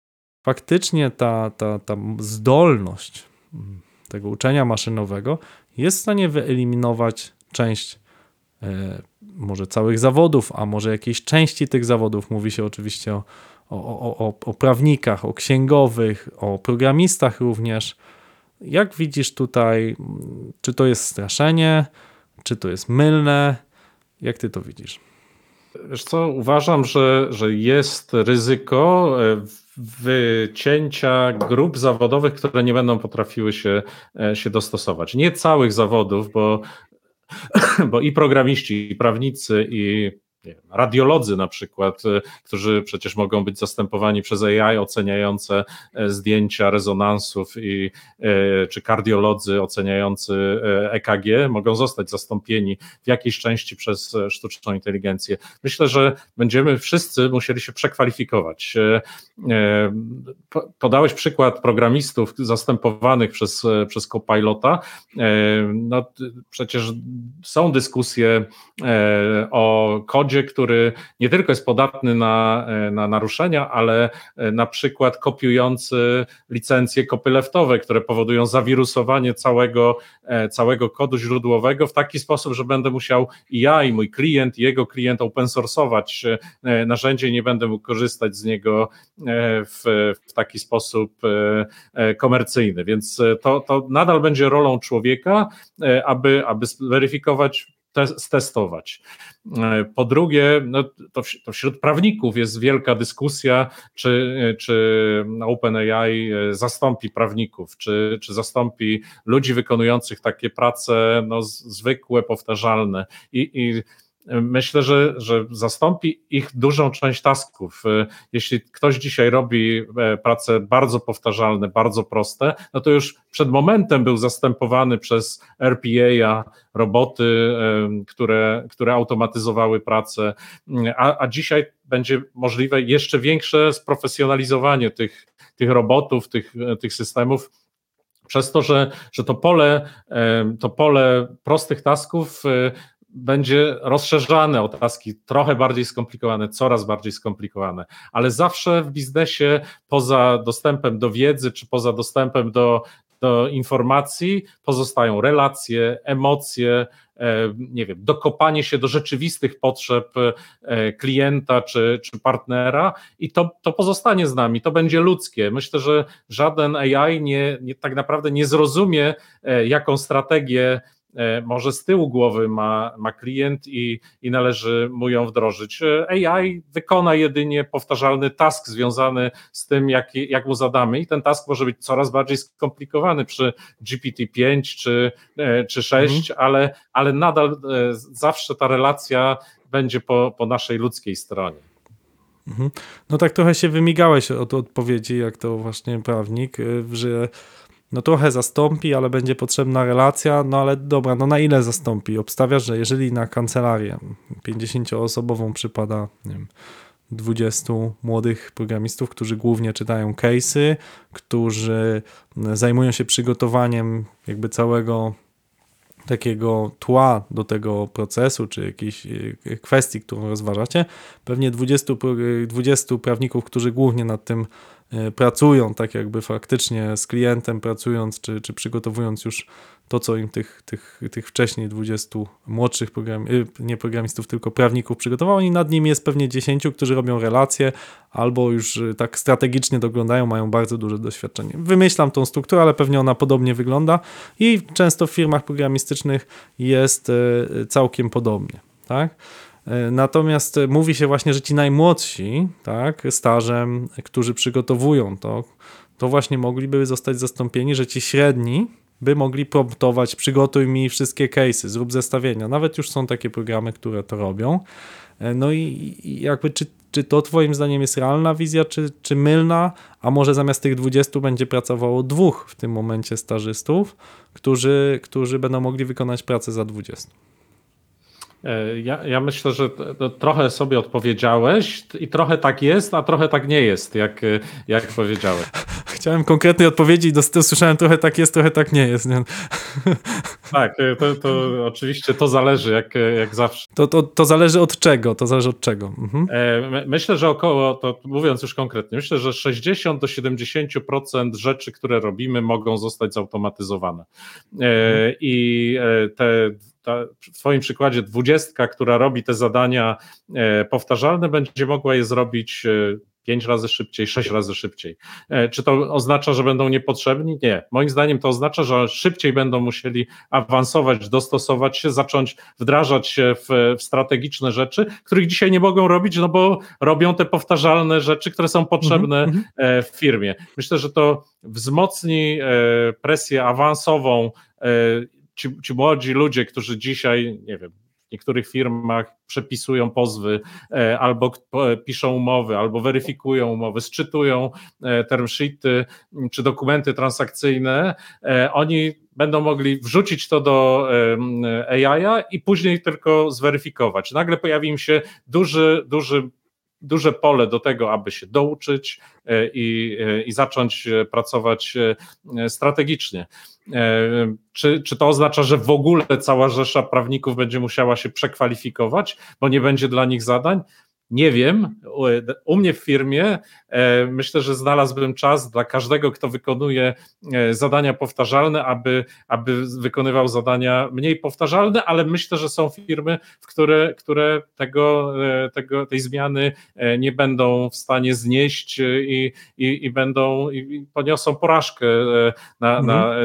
faktycznie ta, ta, ta zdolność tego uczenia maszynowego jest w stanie wyeliminować część e, może całych zawodów, a może jakiejś części tych zawodów. Mówi się oczywiście o, o, o, o prawnikach, o księgowych, o programistach również. Jak widzisz tutaj, czy to jest straszenie, czy to jest mylne? Jak ty to widzisz? Wiesz co, uważam, że, że jest ryzyko e, wycięcia grup zawodowych, które nie będą potrafiły się, e, się dostosować. Nie całych zawodów, bo, bo i programiści, i prawnicy, i wiem, radiolodzy na przykład, e, którzy przecież mogą być zastępowani przez AI oceniające e, zdjęcia rezonansów i e, czy kardiolodzy oceniający EKG mogą zostać zastąpieni w jakiejś części przez sztuczną inteligencję. Myślę, że będziemy wszyscy musieli się przekwalifikować. Podałeś przykład programistów zastępowanych przez, przez Copilota. No, przecież są dyskusje o kodzie, który nie tylko jest podatny na, e, na naruszenia, ale e, na przykład kopiujący licencje copyleftowe, które powodują zawirusowanie całego, e, całego kodu źródłowego w taki sposób, że będę musiał i ja, i mój klient, i jego klient open source'ować narzędzie i nie będę mógł korzystać z niego w, w taki sposób komercyjny. Więc to, to nadal będzie rolą człowieka, aby, aby zweryfikować stestować. E, po drugie, no to, to wśród prawników jest wielka dyskusja, czy, czy OpenAI e, zastąpi prawników, czy, czy zastąpi ludzi wykonujących takie prace no, zwykłe, powtarzalne. I, i myślę, że, że zastąpi ich dużą część tasków. E, jeśli ktoś dzisiaj robi e, prace bardzo powtarzalne, bardzo proste, no to już przed momentem był zastępowany przez RPA, roboty, e, które, które automatyzowały pracę, a, a dzisiaj będzie możliwe jeszcze większe sprofesjonalizowanie tych, tych robotów, tych, tych systemów przez to, że, że to pole, to pole prostych tasków będzie rozszerzane o taski trochę bardziej skomplikowane, coraz bardziej skomplikowane, ale zawsze w biznesie poza dostępem do wiedzy czy poza dostępem do, do informacji pozostają relacje, emocje, e, nie wiem, dokopanie się do rzeczywistych potrzeb e, klienta czy, czy partnera i to, to pozostanie z nami, to będzie ludzkie. Myślę, że żaden AI nie, nie tak naprawdę nie zrozumie, e, jaką strategię może z tyłu głowy ma, ma klient i, i należy mu ją wdrożyć. E, AI wykona jedynie powtarzalny task związany z tym, jak, jak mu zadamy, i ten task może być coraz bardziej skomplikowany przy GPT-5 czy, e, czy 6, mhm. ale, ale nadal zawsze ta relacja będzie po, po naszej ludzkiej stronie. Mhm. No tak trochę się wymigałeś od odpowiedzi, jak to właśnie prawnik, że no trochę zastąpi, ale będzie potrzebna relacja, no ale dobra, no na ile zastąpi? Obstawiasz, że jeżeli na kancelarię 50-osobową przypada, nie wiem, 20 młodych programistów, którzy głównie czytają case'y, którzy zajmują się przygotowaniem jakby całego takiego tła do tego procesu, czy jakiejś e, kwestii, którą rozważacie, pewnie 20, 20 prawników, którzy głównie nad tym E, pracują tak jakby faktycznie z klientem pracując, czy, czy przygotowując już to, co im tych, tych, tych wcześniej 20 młodszych program, e, nie programistów, tylko prawników przygotowało i nad nimi jest pewnie 10, którzy robią relacje albo już e, tak strategicznie doglądają, mają bardzo duże doświadczenie. Wymyślam tą strukturę, ale pewnie ona podobnie wygląda i często w firmach programistycznych jest całkiem podobnie. Tak? E, natomiast mówi się właśnie, że ci najmłodsi, tak, stażem, którzy przygotowują to, to właśnie mogliby zostać zastąpieni, że ci średni by mogli promptować, przygotuj mi wszystkie case'y, zrób zestawienia. Nawet już są takie programy, które to robią. E, no i, i jakby czy, czy to twoim zdaniem jest realna wizja, czy, czy mylna, a może zamiast tych 20 będzie pracowało dwóch w tym momencie stażystów, którzy, którzy będą mogli wykonać pracę za 20? E, ja, ja, myślę, że trochę sobie odpowiedziałeś i trochę tak jest, a trochę tak nie jest, jak, jak powiedziałeś. Chciałem konkretnej odpowiedzi słyszałem trochę tak jest, trochę tak nie jest. Nie? Tak, to, to oczywiście to zależy, jak, jak zawsze. To, to, to zależy od czego? To zależy od czego? Mhm. E, myślę, że około, to mówiąc już konkretnie, myślę, że 60 do 70% rzeczy, które robimy, mogą zostać zautomatyzowane. E, mhm. I te ta, w Twoim przykładzie dwudziestka, która robi te zadania e, powtarzalne, będzie mogła je zrobić e, pięć razy szybciej, sześć razy szybciej. E, czy to oznacza, że będą niepotrzebni? Nie. Moim zdaniem to oznacza, że szybciej będą musieli awansować, dostosować się, zacząć wdrażać się w, w strategiczne rzeczy, których dzisiaj nie mogą robić, no bo robią te powtarzalne rzeczy, które są potrzebne mm -hmm. w firmie. Myślę, że to wzmocni presję awansową ci, ci młodzi ludzie, którzy dzisiaj, nie wiem, w niektórych firmach przepisują pozwy, e, albo piszą umowy, albo weryfikują umowy, sczytują e, term sheety czy dokumenty transakcyjne, e, oni będą mogli wrzucić to do AI i później tylko zweryfikować. Nagle pojawi im się duży, duży duże pole do tego, aby się douczyć i, i zacząć pracować strategicznie. E, czy, czy to oznacza, że w ogóle cała rzesza prawników będzie musiała się przekwalifikować, bo nie będzie dla nich zadań? Nie wiem. U mnie w firmie e, myślę, że znalazłbym czas dla każdego, kto wykonuje e, zadania powtarzalne, aby, aby wykonywał zadania mniej powtarzalne, ale myślę, że są firmy, w które, które tego, tego, tej zmiany nie będą w stanie znieść i, i, i będą i poniosą porażkę na, mhm. na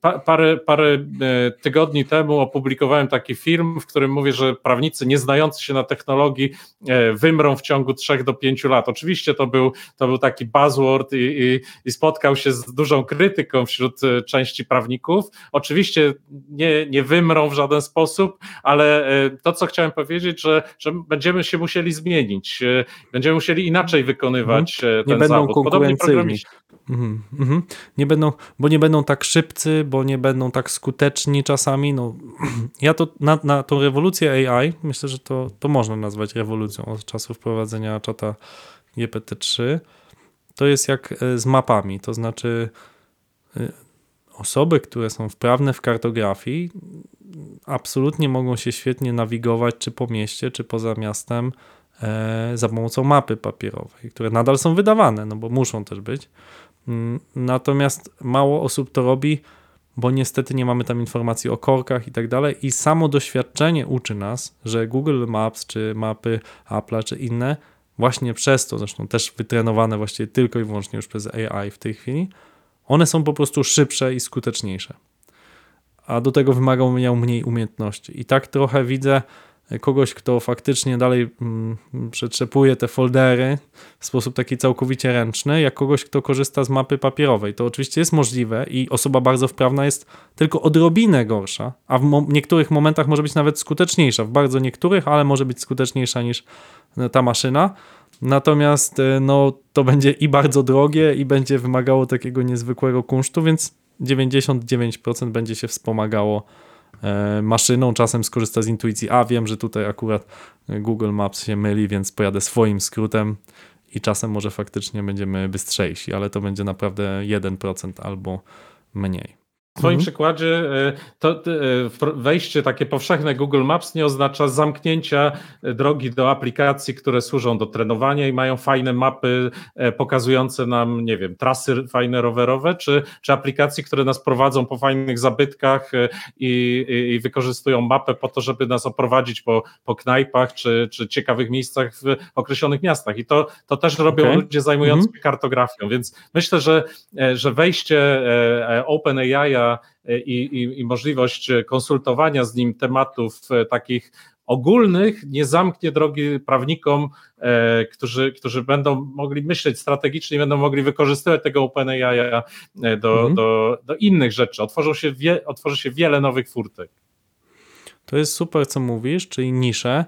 parę, parę e, tygodni temu opublikowałem taki film, w którym mówię, że prawnicy nie znający się na technologii e, wymrą w ciągu 3 do 5 lat. Oczywiście to był, to był taki buzzword i, i, i spotkał się z dużą krytyką wśród e, części prawników. Oczywiście nie, nie wymrą w żaden sposób, ale to, co chciałem powiedzieć, że, że będziemy się musieli zmienić, będziemy musieli inaczej wykonywać mhm. ten nie będą zawód. Konkurencyjni. Mhm, mhm. Nie będą, bo nie będą tak szybcy, bo nie będą tak skuteczni czasami. No, ja to na, na tą rewolucję AI, myślę, że to, to można nazwać rewolucją od czasu wprowadzenia czata GPT-3. To jest jak e, z mapami, to znaczy e, osoby, które są wprawne w kartografii, absolutnie mogą się świetnie nawigować czy po mieście, czy poza miastem za pomocą mapy papierowej, które nadal są wydawane, no bo muszą też być. Mm, natomiast mało osób to robi, bo niestety nie mamy tam informacji o korkach i tak dalej. I samo doświadczenie uczy nas, że Google Maps, czy mapy Apple, czy inne, właśnie przez to, zresztą też wytrenowane właściwie tylko i wyłącznie już przez AI w tej chwili, one są po prostu szybsze i skuteczniejsze. A do tego wymagają mniej umiejętności. I tak trochę widzę kogoś, kto faktycznie dalej mm, przetrzepuje te foldery w sposób taki całkowicie ręczny, jak kogoś, kto korzysta z mapy papierowej. To oczywiście jest możliwe i osoba bardzo wprawna jest tylko odrobinę gorsza, a w mo niektórych momentach może być nawet skuteczniejsza. W bardzo niektórych, ale może być skuteczniejsza niż e, ta maszyna. Natomiast e, no, to będzie i bardzo drogie, i będzie wymagało takiego niezwykłego kunsztu, więc 99% będzie się wspomagało maszyną, czasem skorzysta z intuicji, a wiem, że tutaj akurat Google Maps się myli, więc pojadę swoim skrótem i czasem może faktycznie będziemy bystrzejsi, ale to będzie naprawdę 1% albo mniej. W Twoim mhm. przykładzie e, to e, wejście takie powszechne Google Maps nie oznacza zamknięcia e, drogi do aplikacji, które służą do trenowania i mają fajne mapy pokazujące nam, nie wiem, trasy fajne rowerowe, czy, czy aplikacji, które nas prowadzą po fajnych zabytkach i, i, i wykorzystują mapę po to, żeby nas oprowadzić po, po knajpach czy, czy ciekawych miejscach w określonych miastach. I to, to też robią okay. ludzie zajmujący się mhm. kartografią, więc myślę, że, że wejście OpenAI i, i, i możliwość konsultowania z nim tematów e, takich ogólnych nie zamknie drogi prawnikom, e, którzy, którzy będą mogli myśleć strategicznie, będą mogli wykorzystywać tego OpenAI e, do, mhm. do, do innych rzeczy. Otworzą się wie, otworzy się wiele nowych furtek. To jest super, co mówisz, czyli nisze.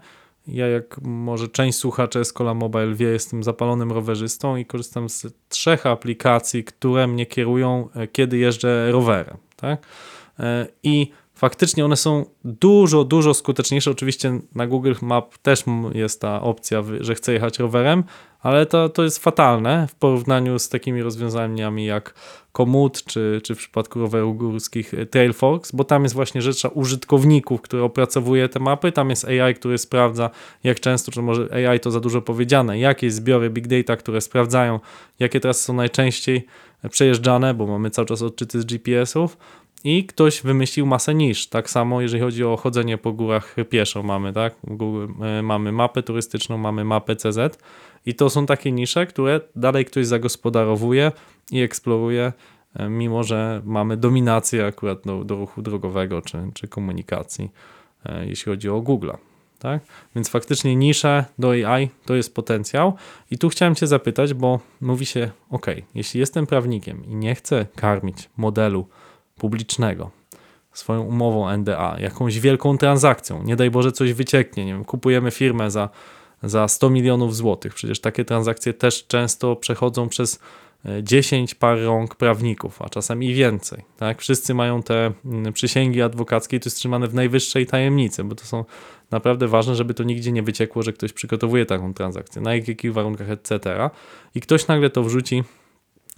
Ja, jak może część słuchaczy Escola Mobile wie, jestem zapalonym rowerzystą i korzystam z trzech aplikacji, które mnie kierują, kiedy jeżdżę rowerem tak? E, I faktycznie one są dużo, dużo skuteczniejsze. Oczywiście na Google Map też jest ta opcja, że chcę jechać rowerem, ale to, to jest fatalne w porównaniu z takimi rozwiązaniami jak Komoot, czy, czy w przypadku rowerów górskich Trailforks, bo tam jest właśnie rzecz użytkowników, który opracowuje te mapy, tam jest AI, który sprawdza jak często, czy może AI to za dużo powiedziane, jakie zbiory big data, które sprawdzają, jakie teraz są najczęściej przejeżdżane, bo mamy cały czas odczyty z GPS-ów, i ktoś wymyślił masę niż. Tak samo jeżeli chodzi o chodzenie po górach pieszo mamy, tak? E, mamy mapę turystyczną, mamy mapę CZ i to są takie nisze, które dalej ktoś zagospodarowuje i eksploruje, e, mimo że mamy dominację akurat do, do ruchu drogowego czy, czy komunikacji, e, jeśli chodzi o Google. Tak? Więc faktycznie nisze do AI to jest potencjał. I tu chciałem Cię zapytać, bo mówi się, ok, jeśli jestem prawnikiem i nie chcę karmić modelu publicznego swoją umową NDA, jakąś wielką transakcją, nie daj Boże coś wycieknie, nie wiem, kupujemy firmę za, za 100 milionów złotych, przecież takie transakcje też często przechodzą przez 10 e, par rąk prawników, a czasami więcej. Tak? Wszyscy mają te mm, przysięgi adwokackie i to jest trzymane w najwyższej tajemnicy, bo to są naprawdę ważne, żeby to nigdzie nie wyciekło, że ktoś przygotowuje taką transakcję, na jakich warunkach, etc. I ktoś nagle to wrzuci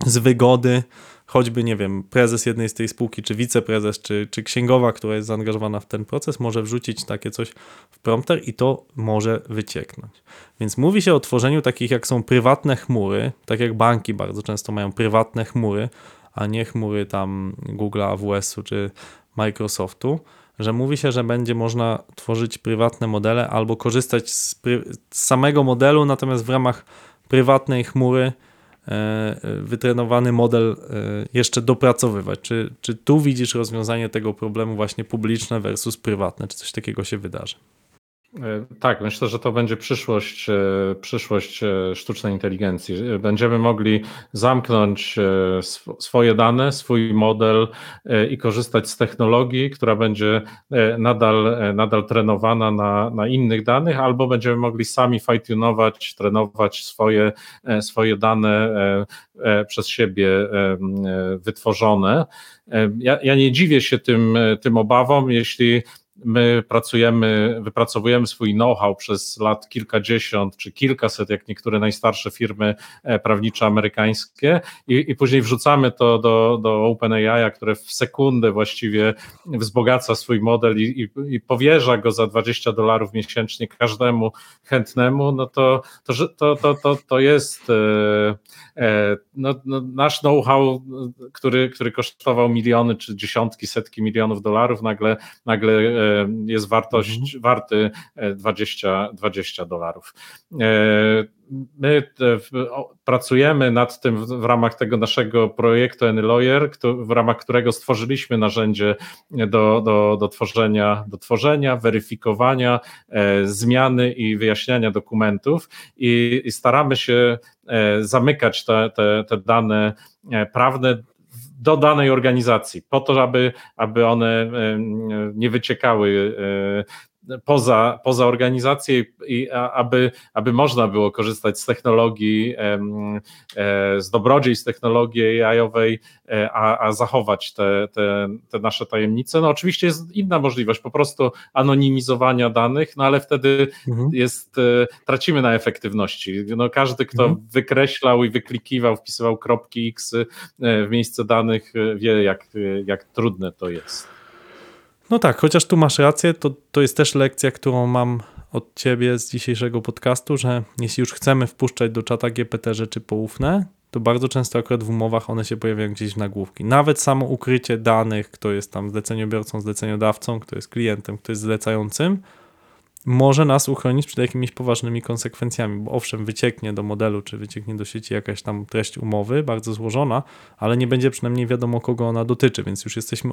z wygody, choćby, nie wiem, prezes jednej z tej spółki, czy wiceprezes, czy, czy księgowa, która jest zaangażowana w ten proces, może wrzucić takie coś w prompter i to może wycieknąć. Więc mówi się o tworzeniu takich, jak są prywatne chmury, tak jak banki bardzo często mają prywatne chmury, a nie chmury tam Google, AWS-u czy Microsoftu, że mówi się, że będzie można tworzyć prywatne modele albo korzystać z, z samego modelu, natomiast w ramach prywatnej chmury wytrenowany model e, jeszcze dopracowywać. Czy, czy tu widzisz rozwiązanie tego problemu właśnie publiczne versus prywatne? Czy coś takiego się wydarzy? E, tak, myślę, że to będzie przyszłość, e, przyszłość e, sztucznej inteligencji. Będziemy mogli zamknąć swoje dane, swój model i korzystać z technologii, która będzie nadal, nadal trenowana na, na innych danych, albo będziemy mogli sami fine-tunować, trenować swoje, swoje dane przez siebie wytworzone. Ja, ja nie dziwię się tym, tym obawom, jeśli my pracujemy, wypracowujemy swój know-how przez lat kilkadziesiąt czy kilkaset, jak niektóre najstarsze firmy e, prawnicze amerykańskie i, i później wrzucamy to do, do OpenAI, które w sekundę właściwie wzbogaca swój model i, i, i powierza go za 20 dolarów miesięcznie każdemu chętnemu, no to, to, to, to, to, to jest e, e, no, no, nasz know-how, który, który kosztował miliony czy dziesiątki, setki milionów dolarów, nagle, nagle jest wartość, mhm. warty 20, e, 20 dolarów. E, my pracujemy nad tym w ramach tego naszego projektu AnyLawyer, w ramach którego stworzyliśmy narzędzie do, do, do, tworzenia, do tworzenia, weryfikowania, e, zmiany i wyjaśniania dokumentów i, i staramy się zamykać te, te, te dane prawne do danej organizacji, po to, aby, aby one nie wyciekały e, poza, poza organizację i aby, aby można było korzystać z technologii, e, z dobrodziejstw technologii AI-owej, e, a, a zachować te, te, te nasze tajemnice. No oczywiście jest inna możliwość, po prostu anonimizowania danych, no ale wtedy mhm. jest, e, tracimy na efektywności. No każdy, kto mhm. wykreślał i wyklikiwał, wpisywał kropki X w miejsce danych, wie jak, jak trudne to jest. No tak, chociaż tu masz rację, to, to jest też lekcja, którą mam od ciebie z dzisiejszego podcastu, że jeśli już chcemy wpuszczać do czata GPT rzeczy poufne, to bardzo często akurat w umowach one się pojawiają gdzieś w nagłówki. Nawet samo ukrycie danych, kto jest tam zleceniobiorcą, zleceniodawcą, kto jest klientem, kto jest zlecającym, może nas uchronić przed jakimiś poważnymi konsekwencjami, bo owszem, wycieknie do modelu, czy wycieknie do sieci jakaś tam treść umowy, bardzo złożona, ale nie będzie przynajmniej wiadomo, kogo ona dotyczy, więc już jesteśmy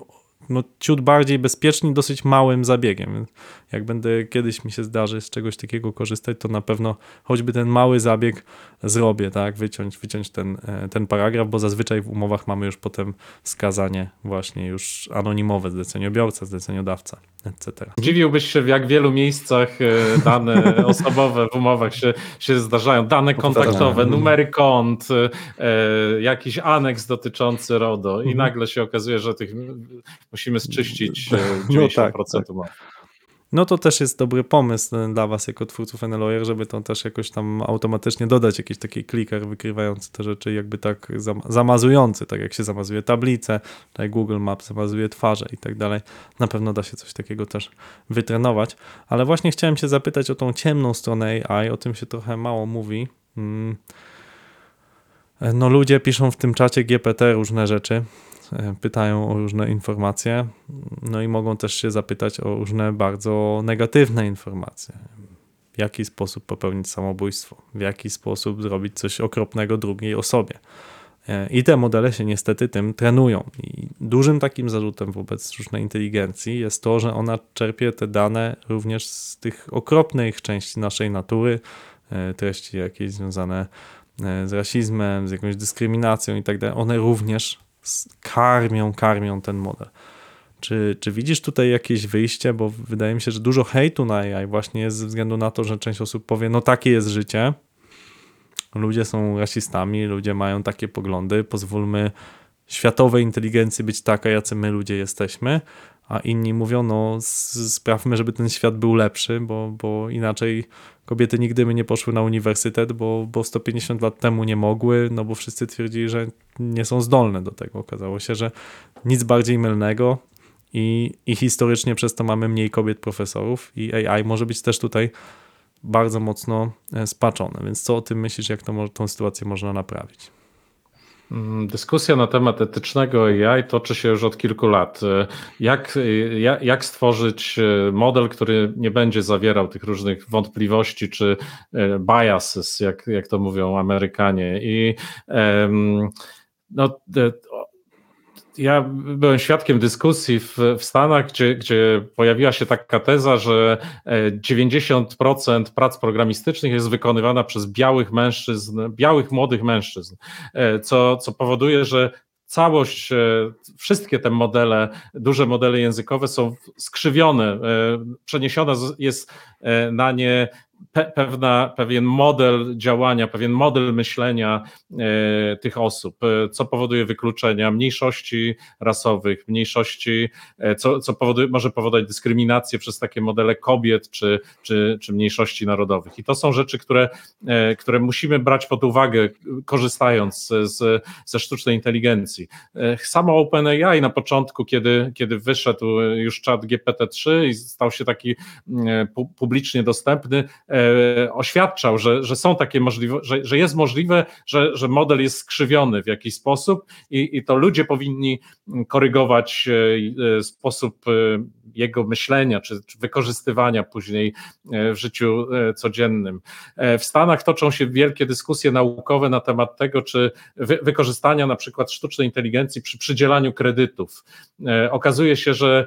no, ciut bardziej bezpieczni dosyć małym zabiegiem. Jak będę kiedyś mi się zdarzy z czegoś takiego korzystać, to na pewno choćby ten mały zabieg zrobię, tak, wyciąć, wyciąć ten, e, ten paragraf, bo zazwyczaj w umowach mamy już potem wskazanie właśnie już anonimowe, zleceniobiorca, zleceniodawca, etc. Dziwiłbyś się, w jak wielu miejscach podpisach e, dane osobowe w umowach się, się zdarzają, dane kontaktowe, numery kont, e, jakiś aneks dotyczący RODO i mhm. nagle się okazuje, że tych musimy zczyścić 90% no tak, tak. No to też jest dobry pomysł dla was jako twórców NLawyer, żeby to też jakoś tam automatycznie dodać jakiś taki kliker wykrywający te rzeczy, jakby tak zamazujący, tak jak się zamazuje tablice, tak Google Maps zamazuje twarze i tak dalej. Na pewno da się coś takiego też wytrenować. Ale właśnie chciałem cię zapytać o tą ciemną stronę AI, o tym się trochę mało mówi. Hmm. No ludzie piszą w tym czacie GPT różne rzeczy, E, pytają o różne informacje, no i mogą też się zapytać o różne bardzo negatywne informacje. W jaki sposób popełnić samobójstwo, w jaki sposób zrobić coś okropnego drugiej osobie. E, I te modele się niestety tym trenują. I dużym takim zarzutem wobec sztucznej inteligencji jest to, że ona czerpie te dane również z tych okropnych części naszej natury, e, treści jakieś związane z rasizmem, z jakąś dyskryminacją i tak. One również karmią, karmią ten model. Czy, czy widzisz tutaj jakieś wyjście? Bo wydaje mi się, że dużo hejtu na AI właśnie jest ze względu na to, że część osób powie, no takie jest życie, ludzie są rasistami, ludzie mają takie poglądy, pozwólmy światowej inteligencji być taka, jacy my ludzie jesteśmy, a inni mówią, no sprawmy, żeby ten świat był lepszy, bo, bo inaczej kobiety nigdy by nie poszły na uniwersytet, bo, bo 150 lat temu nie mogły, no bo wszyscy twierdzili, że nie są zdolne do tego. Okazało się, że nic bardziej mylnego i, i historycznie przez to mamy mniej kobiet profesorów i AI może być też tutaj bardzo mocno e, spaczone. Więc co o tym myślisz, jak to, tą sytuację można naprawić? Mm, dyskusja na temat etycznego AI toczy się już od kilku lat. Jak, jak, stworzyć e, model, który nie będzie zawierał tych różnych wątpliwości czy e, biases, jak, jak to mówią Amerykanie. I no, ja byłem świadkiem dyskusji w, w Stanach, gdzie, gdzie pojawiła się taka teza, że 90% e, prac programistycznych jest wykonywana przez białych mężczyzn, białych młodych mężczyzn, e, co, co powoduje, że całość, e, wszystkie te modele, duże modele językowe są skrzywione, przeniesiona jest na nie pe, pewna, pewien model działania, pewien model myślenia e, tych osób, e, co powoduje wykluczenia mniejszości rasowych, mniejszości, e, co, co powoduje, może powodować dyskryminację przez takie modele kobiet czy, czy, czy mniejszości narodowych. I to są rzeczy, które, e, które musimy brać pod uwagę, korzystając z, ze sztucznej inteligencji. E, samo OpenAI na początku, kiedy, kiedy wyszedł już czat GPT-3 i stał się taki e, publicznie dostępny, oświadczał, że, że są takie możliwości, że, że jest możliwe, że, że model jest skrzywiony w jakiś sposób i, i to ludzie powinni korygować e, e, sposób jego myślenia czy, wykorzystywania później w życiu codziennym. W Stanach toczą się wielkie dyskusje naukowe na temat tego, czy wy, wykorzystania na przykład sztucznej inteligencji przy przydzielaniu kredytów. Okazuje się, że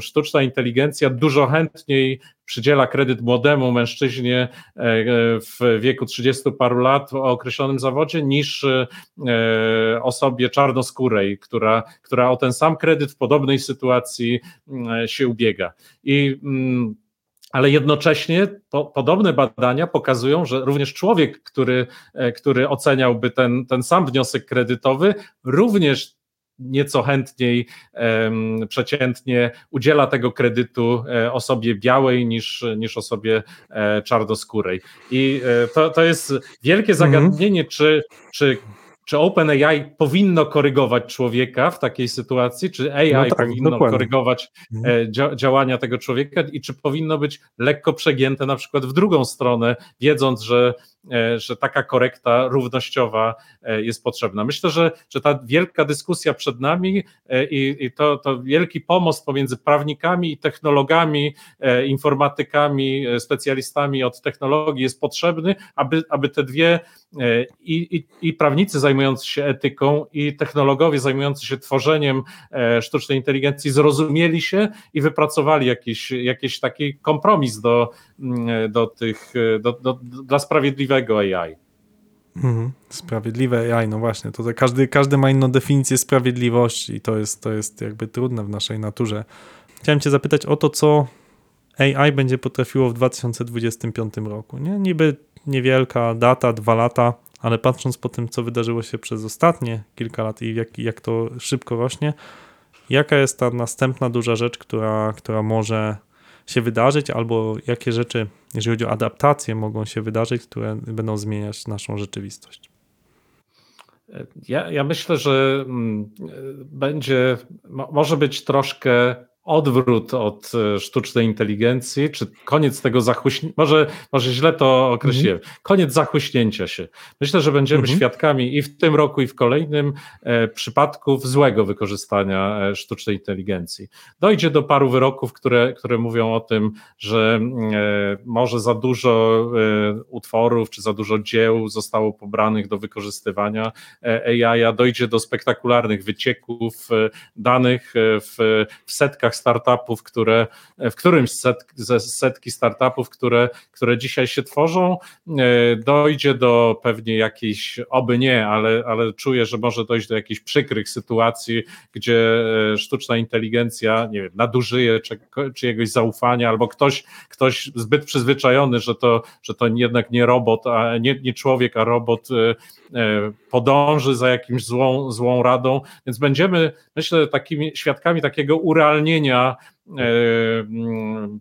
sztuczna inteligencja dużo chętniej przydziela kredyt młodemu mężczyźnie e, e, w wieku 30 paru lat o określonym zawodzie, niż e, osobie czarnoskórej, która, która o ten sam kredyt w podobnej sytuacji się ubiega. I mm, ale jednocześnie po, podobne badania pokazują, że również człowiek, który, który oceniałby ten, ten sam wniosek kredytowy, również nieco chętniej, przeciętnie udziela tego kredytu e, osobie białej niż, niż osobie e, czarnoskórej. I e, to, to jest wielkie mhm. zagadnienie, czy, czy czy OpenAI powinno korygować człowieka w takiej sytuacji, czy AI no tak, powinno dokładnie. korygować mhm. dzia działania tego człowieka i czy powinno być lekko przegięte na przykład w drugą stronę, wiedząc, że E, że taka korekta równościowa e, jest potrzebna. Myślę, że, że ta wielka dyskusja przed nami e, i, i to, to wielki pomost pomiędzy prawnikami i technologami, informatykami, specjalistami od technologii jest potrzebny, aby, aby te dwie i, i, i prawnicy zajmujący się etyką, i technologowie zajmujący się tworzeniem sztucznej inteligencji zrozumieli się i wypracowali jakiś, jakiś taki kompromis do, mm, do tych, do, do, dla sprawiedliwości sprawiedliwego AI. Mhm. Sprawiedliwe AI, no właśnie, to każdy, każdy ma inną definicję sprawiedliwości i to jest, to jest jakby trudne w naszej naturze. Chciałem cię zapytać o to, co AI będzie potrafiło w 2025 roku. Nie? Niby niewielka data, dwa lata, ale patrząc po tym, co wydarzyło się przez ostatnie kilka lat i jak, jak to szybko rośnie, jaka jest ta następna duża rzecz, która, która może się wydarzyć, albo jakie rzeczy, jeżeli chodzi o adaptacje, mogą się wydarzyć, które będą zmieniać naszą rzeczywistość. Ja, ja myślę, że mm, będzie, może być troszkę odwrót od e, sztucznej inteligencji, czy koniec tego zachuśnięcia, może, może źle to określiłem, mhm. koniec zachuśnięcia się. Myślę, że będziemy mhm. świadkami i w tym roku, i w kolejnym e, przypadków złego wykorzystania e, sztucznej inteligencji. Dojdzie do paru wyroków, które, które mówią o tym, że e, może za dużo e, utworów, czy za dużo dzieł zostało pobranych do wykorzystywania e, AI, dojdzie do spektakularnych wycieków danych w, w setkach startupów, które, w którymś set, ze setki startupów, które, które dzisiaj się tworzą, e, dojdzie do pewnie jakiejś, oby nie, ale, ale czuję, że może dojść do jakichś przykrych sytuacji, gdzie e, sztuczna inteligencja, nie wiem, nadużyje czy, czyjegoś zaufania, albo ktoś, ktoś zbyt przyzwyczajony, że to, że to jednak nie robot, a nie, nie człowiek, a robot e, podąży za jakimś złą, złą radą, więc będziemy, myślę, takimi świadkami takiego urealnienia E, mm,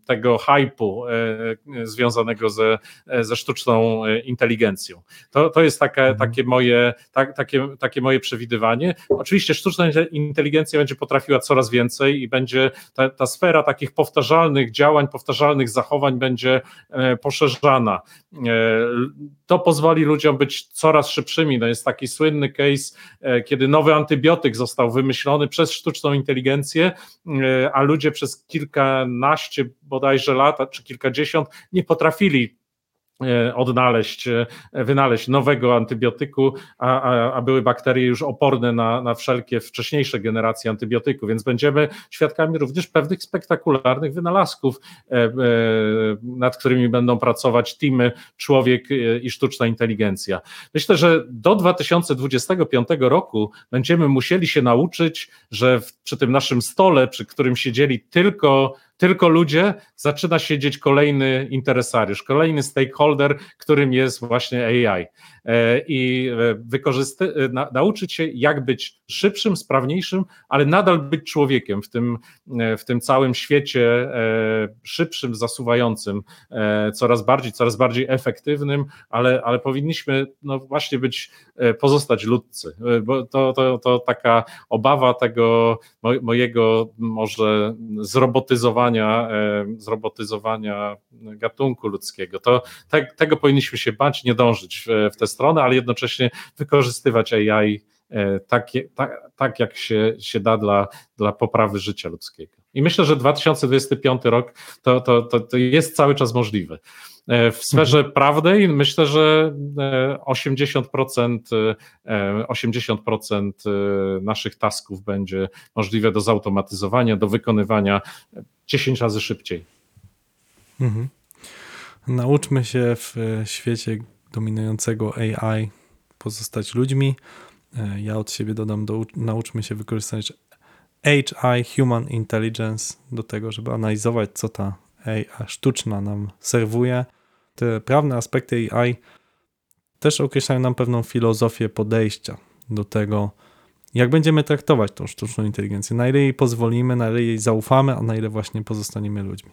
tego hypu e, związanego ze, ze sztuczną inteligencją. To, to jest takie, mhm. takie, moje, tak, takie, takie moje przewidywanie. Oczywiście sztuczna inteligencja będzie potrafiła coraz więcej i będzie ta, ta sfera takich powtarzalnych działań, powtarzalnych zachowań będzie e, poszerzana. To pozwoli ludziom być coraz szybszymi. No jest taki słynny case, kiedy nowy antybiotyk został wymyślony przez sztuczną inteligencję, a ludzie przez kilkanaście bodajże lat, czy kilkadziesiąt nie potrafili odnaleźć, e, wynaleźć nowego antybiotyku, a, a, a, były bakterie już oporne na, na wszelkie wcześniejsze generacje antybiotyków, więc będziemy świadkami również pewnych spektakularnych wynalazków, e, nad którymi będą pracować teamy człowiek i sztuczna inteligencja. Myślę, że do 2025 roku będziemy musieli się nauczyć, że przy tym naszym stole, przy którym siedzieli tylko tylko ludzie, zaczyna siedzieć kolejny interesariusz, kolejny stakeholder, którym jest właśnie AI. E, I e, wykorzysty- e, na, nauczyć się, jak być szybszym, sprawniejszym, ale nadal być człowiekiem w tym, w tym całym świecie szybszym, zasuwającym, coraz bardziej, coraz bardziej efektywnym, ale, ale powinniśmy no właśnie być, pozostać ludcy, bo to, to, to taka obawa tego mojego może zrobotyzowania zrobotyzowania, gatunku ludzkiego. To te, tego powinniśmy się bać, nie dążyć w, w ale jednocześnie wykorzystywać AI e, tak, tak, tak jak się, się da dla, dla poprawy życia ludzkiego. I myślę, że 2025 rok to, to, to, to jest cały czas możliwe. E, w sferze mhm. prawnej myślę, że 80%, 80% naszych tasków będzie możliwe do zautomatyzowania, do wykonywania 10 razy szybciej. Mhm. Nauczmy się w e, świecie dominującego AI pozostać ludźmi. E, ja od siebie dodam, do, nauczmy się wykorzystać HI, Human Intelligence, do tego, żeby analizować, co ta AI sztuczna nam serwuje. Te prawne aspekty AI też określają nam pewną filozofię podejścia do tego, jak będziemy traktować tą sztuczną inteligencję, na ile jej pozwolimy, na ile jej zaufamy, a na ile właśnie pozostaniemy ludźmi.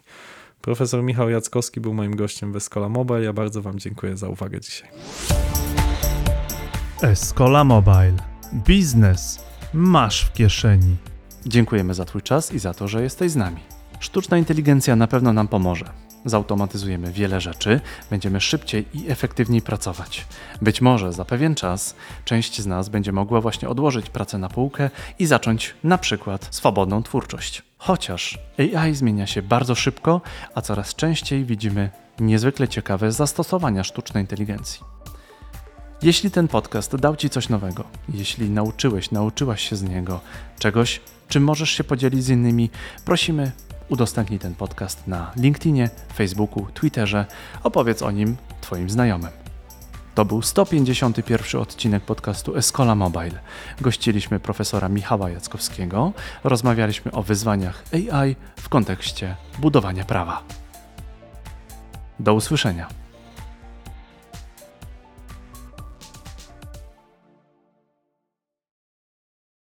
Profesor Michał Jackowski był moim gościem w Escola Mobile. Ja bardzo Wam dziękuję za uwagę dzisiaj. Escola Mobile. Biznes masz w kieszeni. Dziękujemy za Twój czas i za to, że jesteś z nami. Sztuczna inteligencja na pewno nam pomoże zautomatyzujemy wiele rzeczy, będziemy szybciej i efektywniej pracować. Być może za pewien czas część z nas będzie mogła właśnie odłożyć pracę na półkę i zacząć na przykład swobodną twórczość. Chociaż AI zmienia się bardzo szybko, a coraz częściej widzimy niezwykle ciekawe zastosowania sztucznej inteligencji. Jeśli ten podcast dał Ci coś nowego, jeśli nauczyłeś, nauczyłaś się z niego czegoś, czym możesz się podzielić z innymi, prosimy udostępnij ten podcast na LinkedInie, Facebooku, Twitterze, opowiedz o nim Twoim znajomym. To był 151 odcinek podcastu Escola Mobile. Gościliśmy profesora Michała Jackowskiego, rozmawialiśmy o wyzwaniach AI w kontekście budowania prawa. Do usłyszenia.